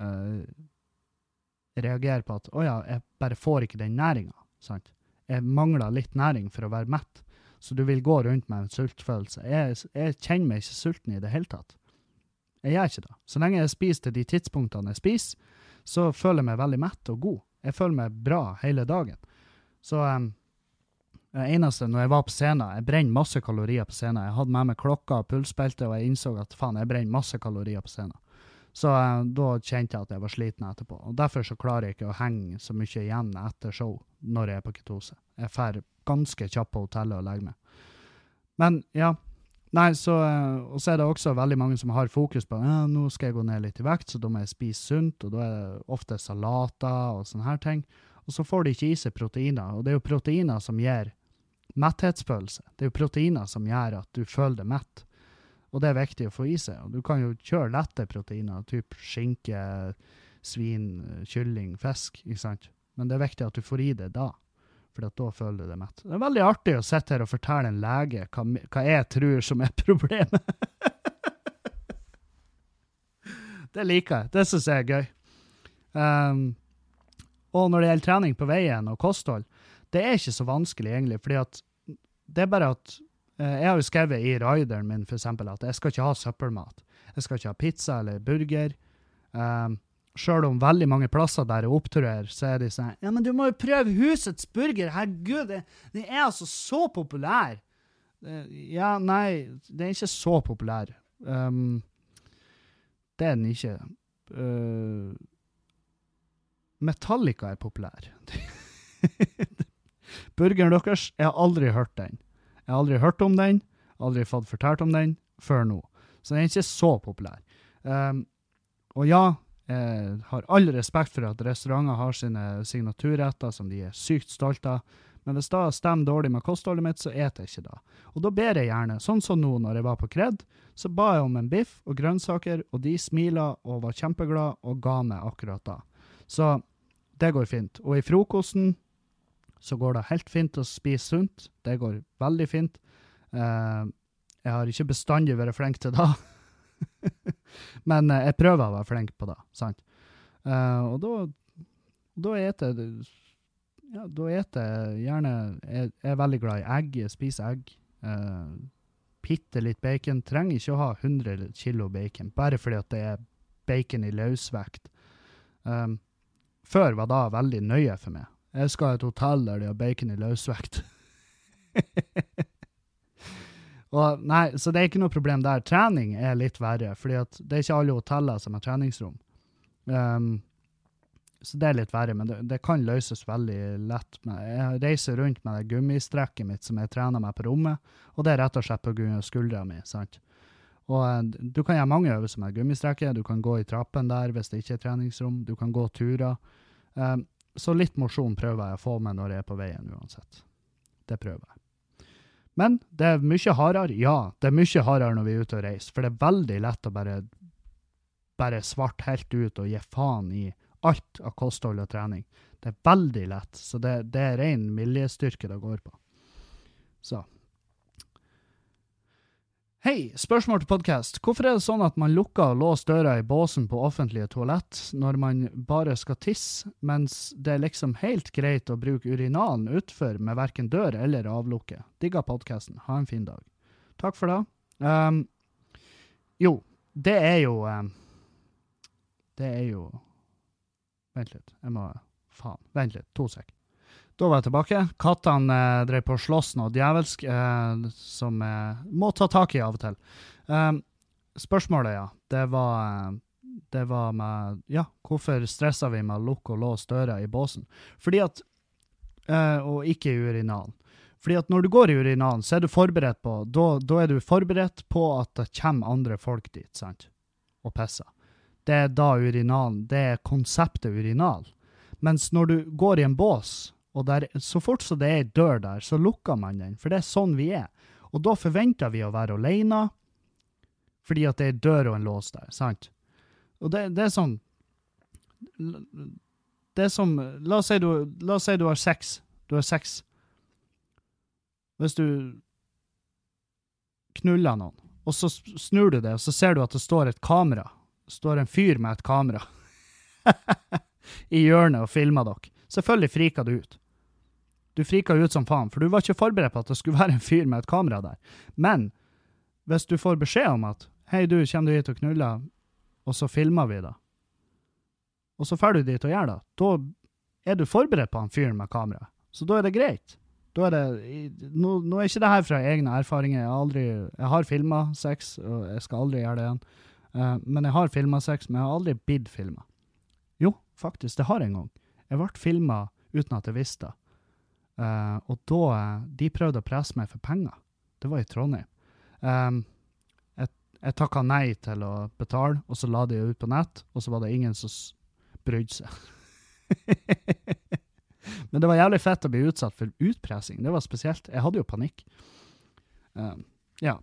Speaker 1: eh, reagerer på at å ja, jeg bare får ikke den næringa. Jeg mangler litt næring for å være mett. Så du vil gå rundt med en sultfølelse. Jeg, jeg kjenner meg ikke sulten i det hele tatt. Jeg gjør ikke det. Så lenge jeg spiser til de tidspunktene jeg spiser, så føler jeg meg veldig mett og god. Jeg føler meg bra hele dagen. Så um, det eneste når jeg var på scenen Jeg brenner masse kalorier på scenen. Jeg hadde med meg klokka og pulsbelte, og jeg innså at faen, jeg brenner masse kalorier på scenen. Så eh, da kjente jeg at jeg var sliten etterpå. Og Derfor så klarer jeg ikke å henge så mye igjen etter show når jeg er på ketose. Jeg drar ganske kjapt på hotellet og legger meg. Men ja. Nei, så, uh, Og så er det også veldig mange som har fokus på ja, nå skal jeg gå ned litt i vekt, så da må jeg spise sunt, og da er det ofte salater og sånne her ting. Og så får de ikke i seg proteiner, og det er jo proteiner som gir metthetsfølelse. Det er jo proteiner som gjør at du føler deg mett. Og det er viktig å få i seg. Og du kan jo kjøre lette proteiner, typ skinke, svin, kylling, fisk. ikke sant? Men det er viktig at du får i det da, for da føler du deg mett. Det er veldig artig å sitte her og fortelle en lege hva, hva jeg tror som er problemet. det liker jeg. Det syns jeg er gøy. Um, og når det gjelder trening på veien og kosthold, det er ikke så vanskelig, egentlig. fordi at det er bare at Eh, jeg har jo skrevet i rideren min for eksempel, at jeg skal ikke ha søppelmat. Jeg skal ikke ha pizza eller burger. Um, ehm, Sjøl om veldig mange plasser der jeg opptrer, så er de sånn Ja, men du må jo prøve Husets burger! Herregud, det er altså så populær! Ja, nei, det er ikke så populær. Um, det er den ikke. Uh, Metallica er populær. Burgeren deres, jeg har aldri hørt den. Jeg har aldri hørt om den, aldri fått fortalt om den før nå. Så den er ikke så populær. Um, og ja, jeg har all respekt for at restauranter har sine signaturretter som de er sykt stolte av, men hvis det stemmer dårlig med kostholdet mitt, så eter jeg ikke det. Og da ber jeg gjerne, sånn som nå når jeg var på Kred, så ba jeg om en biff og grønnsaker, og de smila og var kjempeglade og ga meg akkurat da. Så det går fint. Og i frokosten så går det helt fint å spise sunt. Det går veldig fint. Uh, jeg har ikke bestandig vært flink til det, men uh, jeg prøver å være flink på det. sant? Uh, og da eter jeg ja, da eter jeg gjerne Jeg er veldig glad i egg. Jeg spiser egg. Uh, Bitte litt bacon. Trenger ikke å ha 100 kilo bacon, bare fordi at det er bacon i løsvekt. Um, før var det veldig nøye for meg. Jeg skal ha et hotell der de har bacon i løsvekt. og, nei, så det er ikke noe problem der. Trening er litt verre, for det er ikke alle hoteller som har treningsrom. Um, så det er litt verre, men det, det, kan løses veldig lett. Med. Jeg reiser rundt med det gummistrekket mitt som jeg trener meg på rommet, og det er rett og slett av skuldra mi. sant? Og uh, Du kan gjøre mange øvelser med gummistrekket. Du kan gå i trappen der hvis det ikke er treningsrom. Du kan gå turer. Um, så litt mosjon prøver jeg å få med når jeg er på veien uansett. Det prøver jeg. Men det er mye hardere. Ja, det er mye hardere når vi er ute og reiser, for det er veldig lett å bare, bare svarte helt ut og gi faen i alt av kosthold og trening. Det er veldig lett, så det, det er ren viljestyrke det går på. Så Hei, spørsmål til podkast. Hvorfor er det sånn at man lukker og låser døra i båsen på offentlige toalett når man bare skal tisse, mens det er liksom helt greit å bruke urinalen utfor med verken dør eller avlukke? Digger podkasten. Ha en fin dag. Takk for det. Um, jo, det er jo um, Det er jo Vent litt. Jeg må Faen. Vent litt. To sek. Da var jeg tilbake. Kattene eh, drev på å slåss noe djevelsk eh, som eh, må ta tak i av og til. Um, spørsmålet, ja, det var, eh, det var med Ja, hvorfor stressa vi med å lukke og låse døra i båsen? Fordi at eh, Og ikke i urinalen. Fordi at når du går i urinalen, så er du forberedt på da, da er du forberedt på at det kommer andre folk dit, sant, og pisser. Det er da urinalen Det er konseptet urinal. Mens når du går i en bås og der, så fort som det er ei dør der, så lukker man den, for det er sånn vi er. Og da forventer vi å være alene, fordi at det er ei dør og en lås der, sant? Og det, det, er sånn Det er som La oss si du, la oss si du har sex. Du har sex. Hvis du knuller noen, og så snur du det, og så ser du at det står et kamera. Det står en fyr med et kamera. i hjørnet og filmer dere. Selvfølgelig frika du ut. Du frika ut som faen, for du var ikke forberedt på at det skulle være en fyr med et kamera der. Men hvis du får beskjed om at 'Hei, du, kommer du hit og knuller?' og så filmer vi det, og så drar du dit og gjør det, da er du forberedt på han fyren med kamera. Så da er det greit. Da er det, nå, nå er ikke det her fra egne erfaringer. Jeg har, aldri, jeg har filma sex, og jeg skal aldri gjøre det igjen. Uh, men jeg har filma sex, men jeg har aldri blitt filma. Jo, faktisk, det har jeg en gang. Jeg ble filma uten at jeg visste det. Uh, og da De prøvde å presse meg for penger. Det var i Trondheim. Um, jeg jeg takka nei til å betale, og så la de ut på nett, og så var det ingen som brydde seg. Men det var jævlig fett å bli utsatt for utpressing. Det var spesielt. Jeg hadde jo panikk. Um, ja.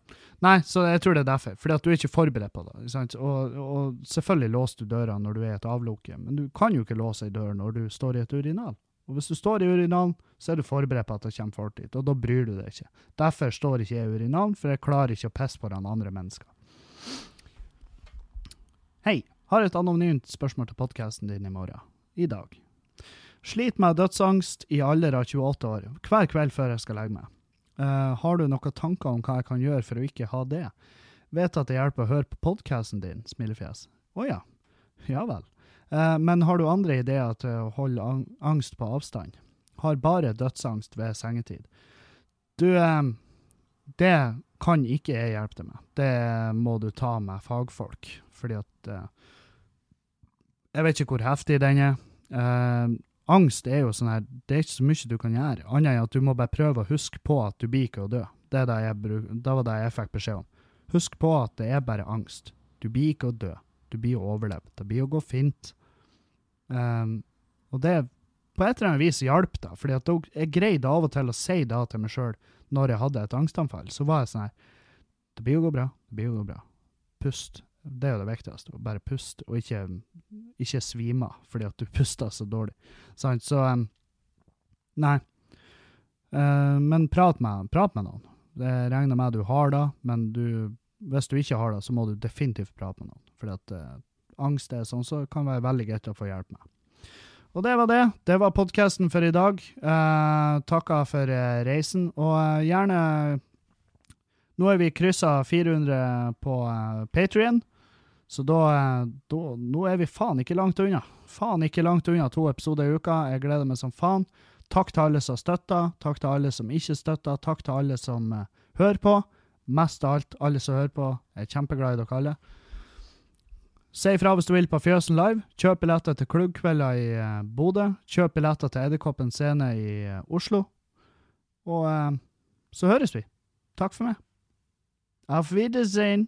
Speaker 1: Nei, så jeg tror det er derfor. Fordi at du er ikke forberedt på det. Og, og, selvfølgelig låser du døra når du er i et avlukke, men du kan jo ikke låse ei dør når du står i et urinal. Og hvis du står i urinalen, så er du forberedt på at det kommer folk dit, og da bryr du deg ikke. Derfor står ikke jeg i urinalen, for jeg klarer ikke å pisse den andre mennesker. Hei, har et anonymt spørsmål til podkasten din i morgen. I dag. Sliter med dødsangst i alder av 28 år, hver kveld før jeg skal legge meg. Uh, har du noen tanker om hva jeg kan gjøre for å ikke ha det? Vet at det hjelper å høre på podkasten din, smilefjes. Å oh, ja. Ja vel. Uh, men har du andre ideer til å holde angst på avstand? Har bare dødsangst ved sengetid. Du, uh, det kan ikke jeg hjelpe deg med. Det må du ta med fagfolk, fordi at Jeg vet ikke hvor heftig den er. angst er jo sånn her Det er ikke så mye du kan gjøre, annet enn at du må bare prøve å huske på at du blir ikke å dø. Det, jeg, det var det jeg fikk beskjed om. Husk på at det er bare angst. Du blir ikke å dø. Du blir å overleve. Det blir å gå fint. Um, og det på et eller annet vis hjalp da. at jeg greide av og til å si det til meg sjøl når jeg hadde et angstanfall. Så var jeg sånn her Det blir jo gå bra. Det blir jo gå bra. Pust. Det er jo det viktigste. Bare pust, og ikke, ikke svime fordi at du puster så dårlig. Sant? Så um, Nei. Uh, men prat med, prat med noen. Det regner med du har det, men du, hvis du ikke har det, så må du definitivt prate med noen. Fordi at uh, angst er sånn, så kan det være veldig greit å få hjelp med. Og det var det. Det var podkasten for i dag. Eh, takker for uh, reisen. Og uh, gjerne Nå er vi kryssa 400 på eh, Patrion, så da, da, Nå er vi faen ikke langt unna. Faen ikke langt unna to episoder i uka. Jeg gleder meg som faen. Takk til alle som støtter. Takk til alle som ikke støtter. Takk til alle som hører på. Mest av alt alle som hører på. Jeg er kjempeglad i dere alle. Si ifra hvis du vil på Fjøsen Live. Kjøp billetter til klubbkvelder i uh, Bodø. Kjøp billetter til Edderkoppen scene i uh, Oslo. Og uh, så høres vi. Takk for meg. Auf Wiedersehen.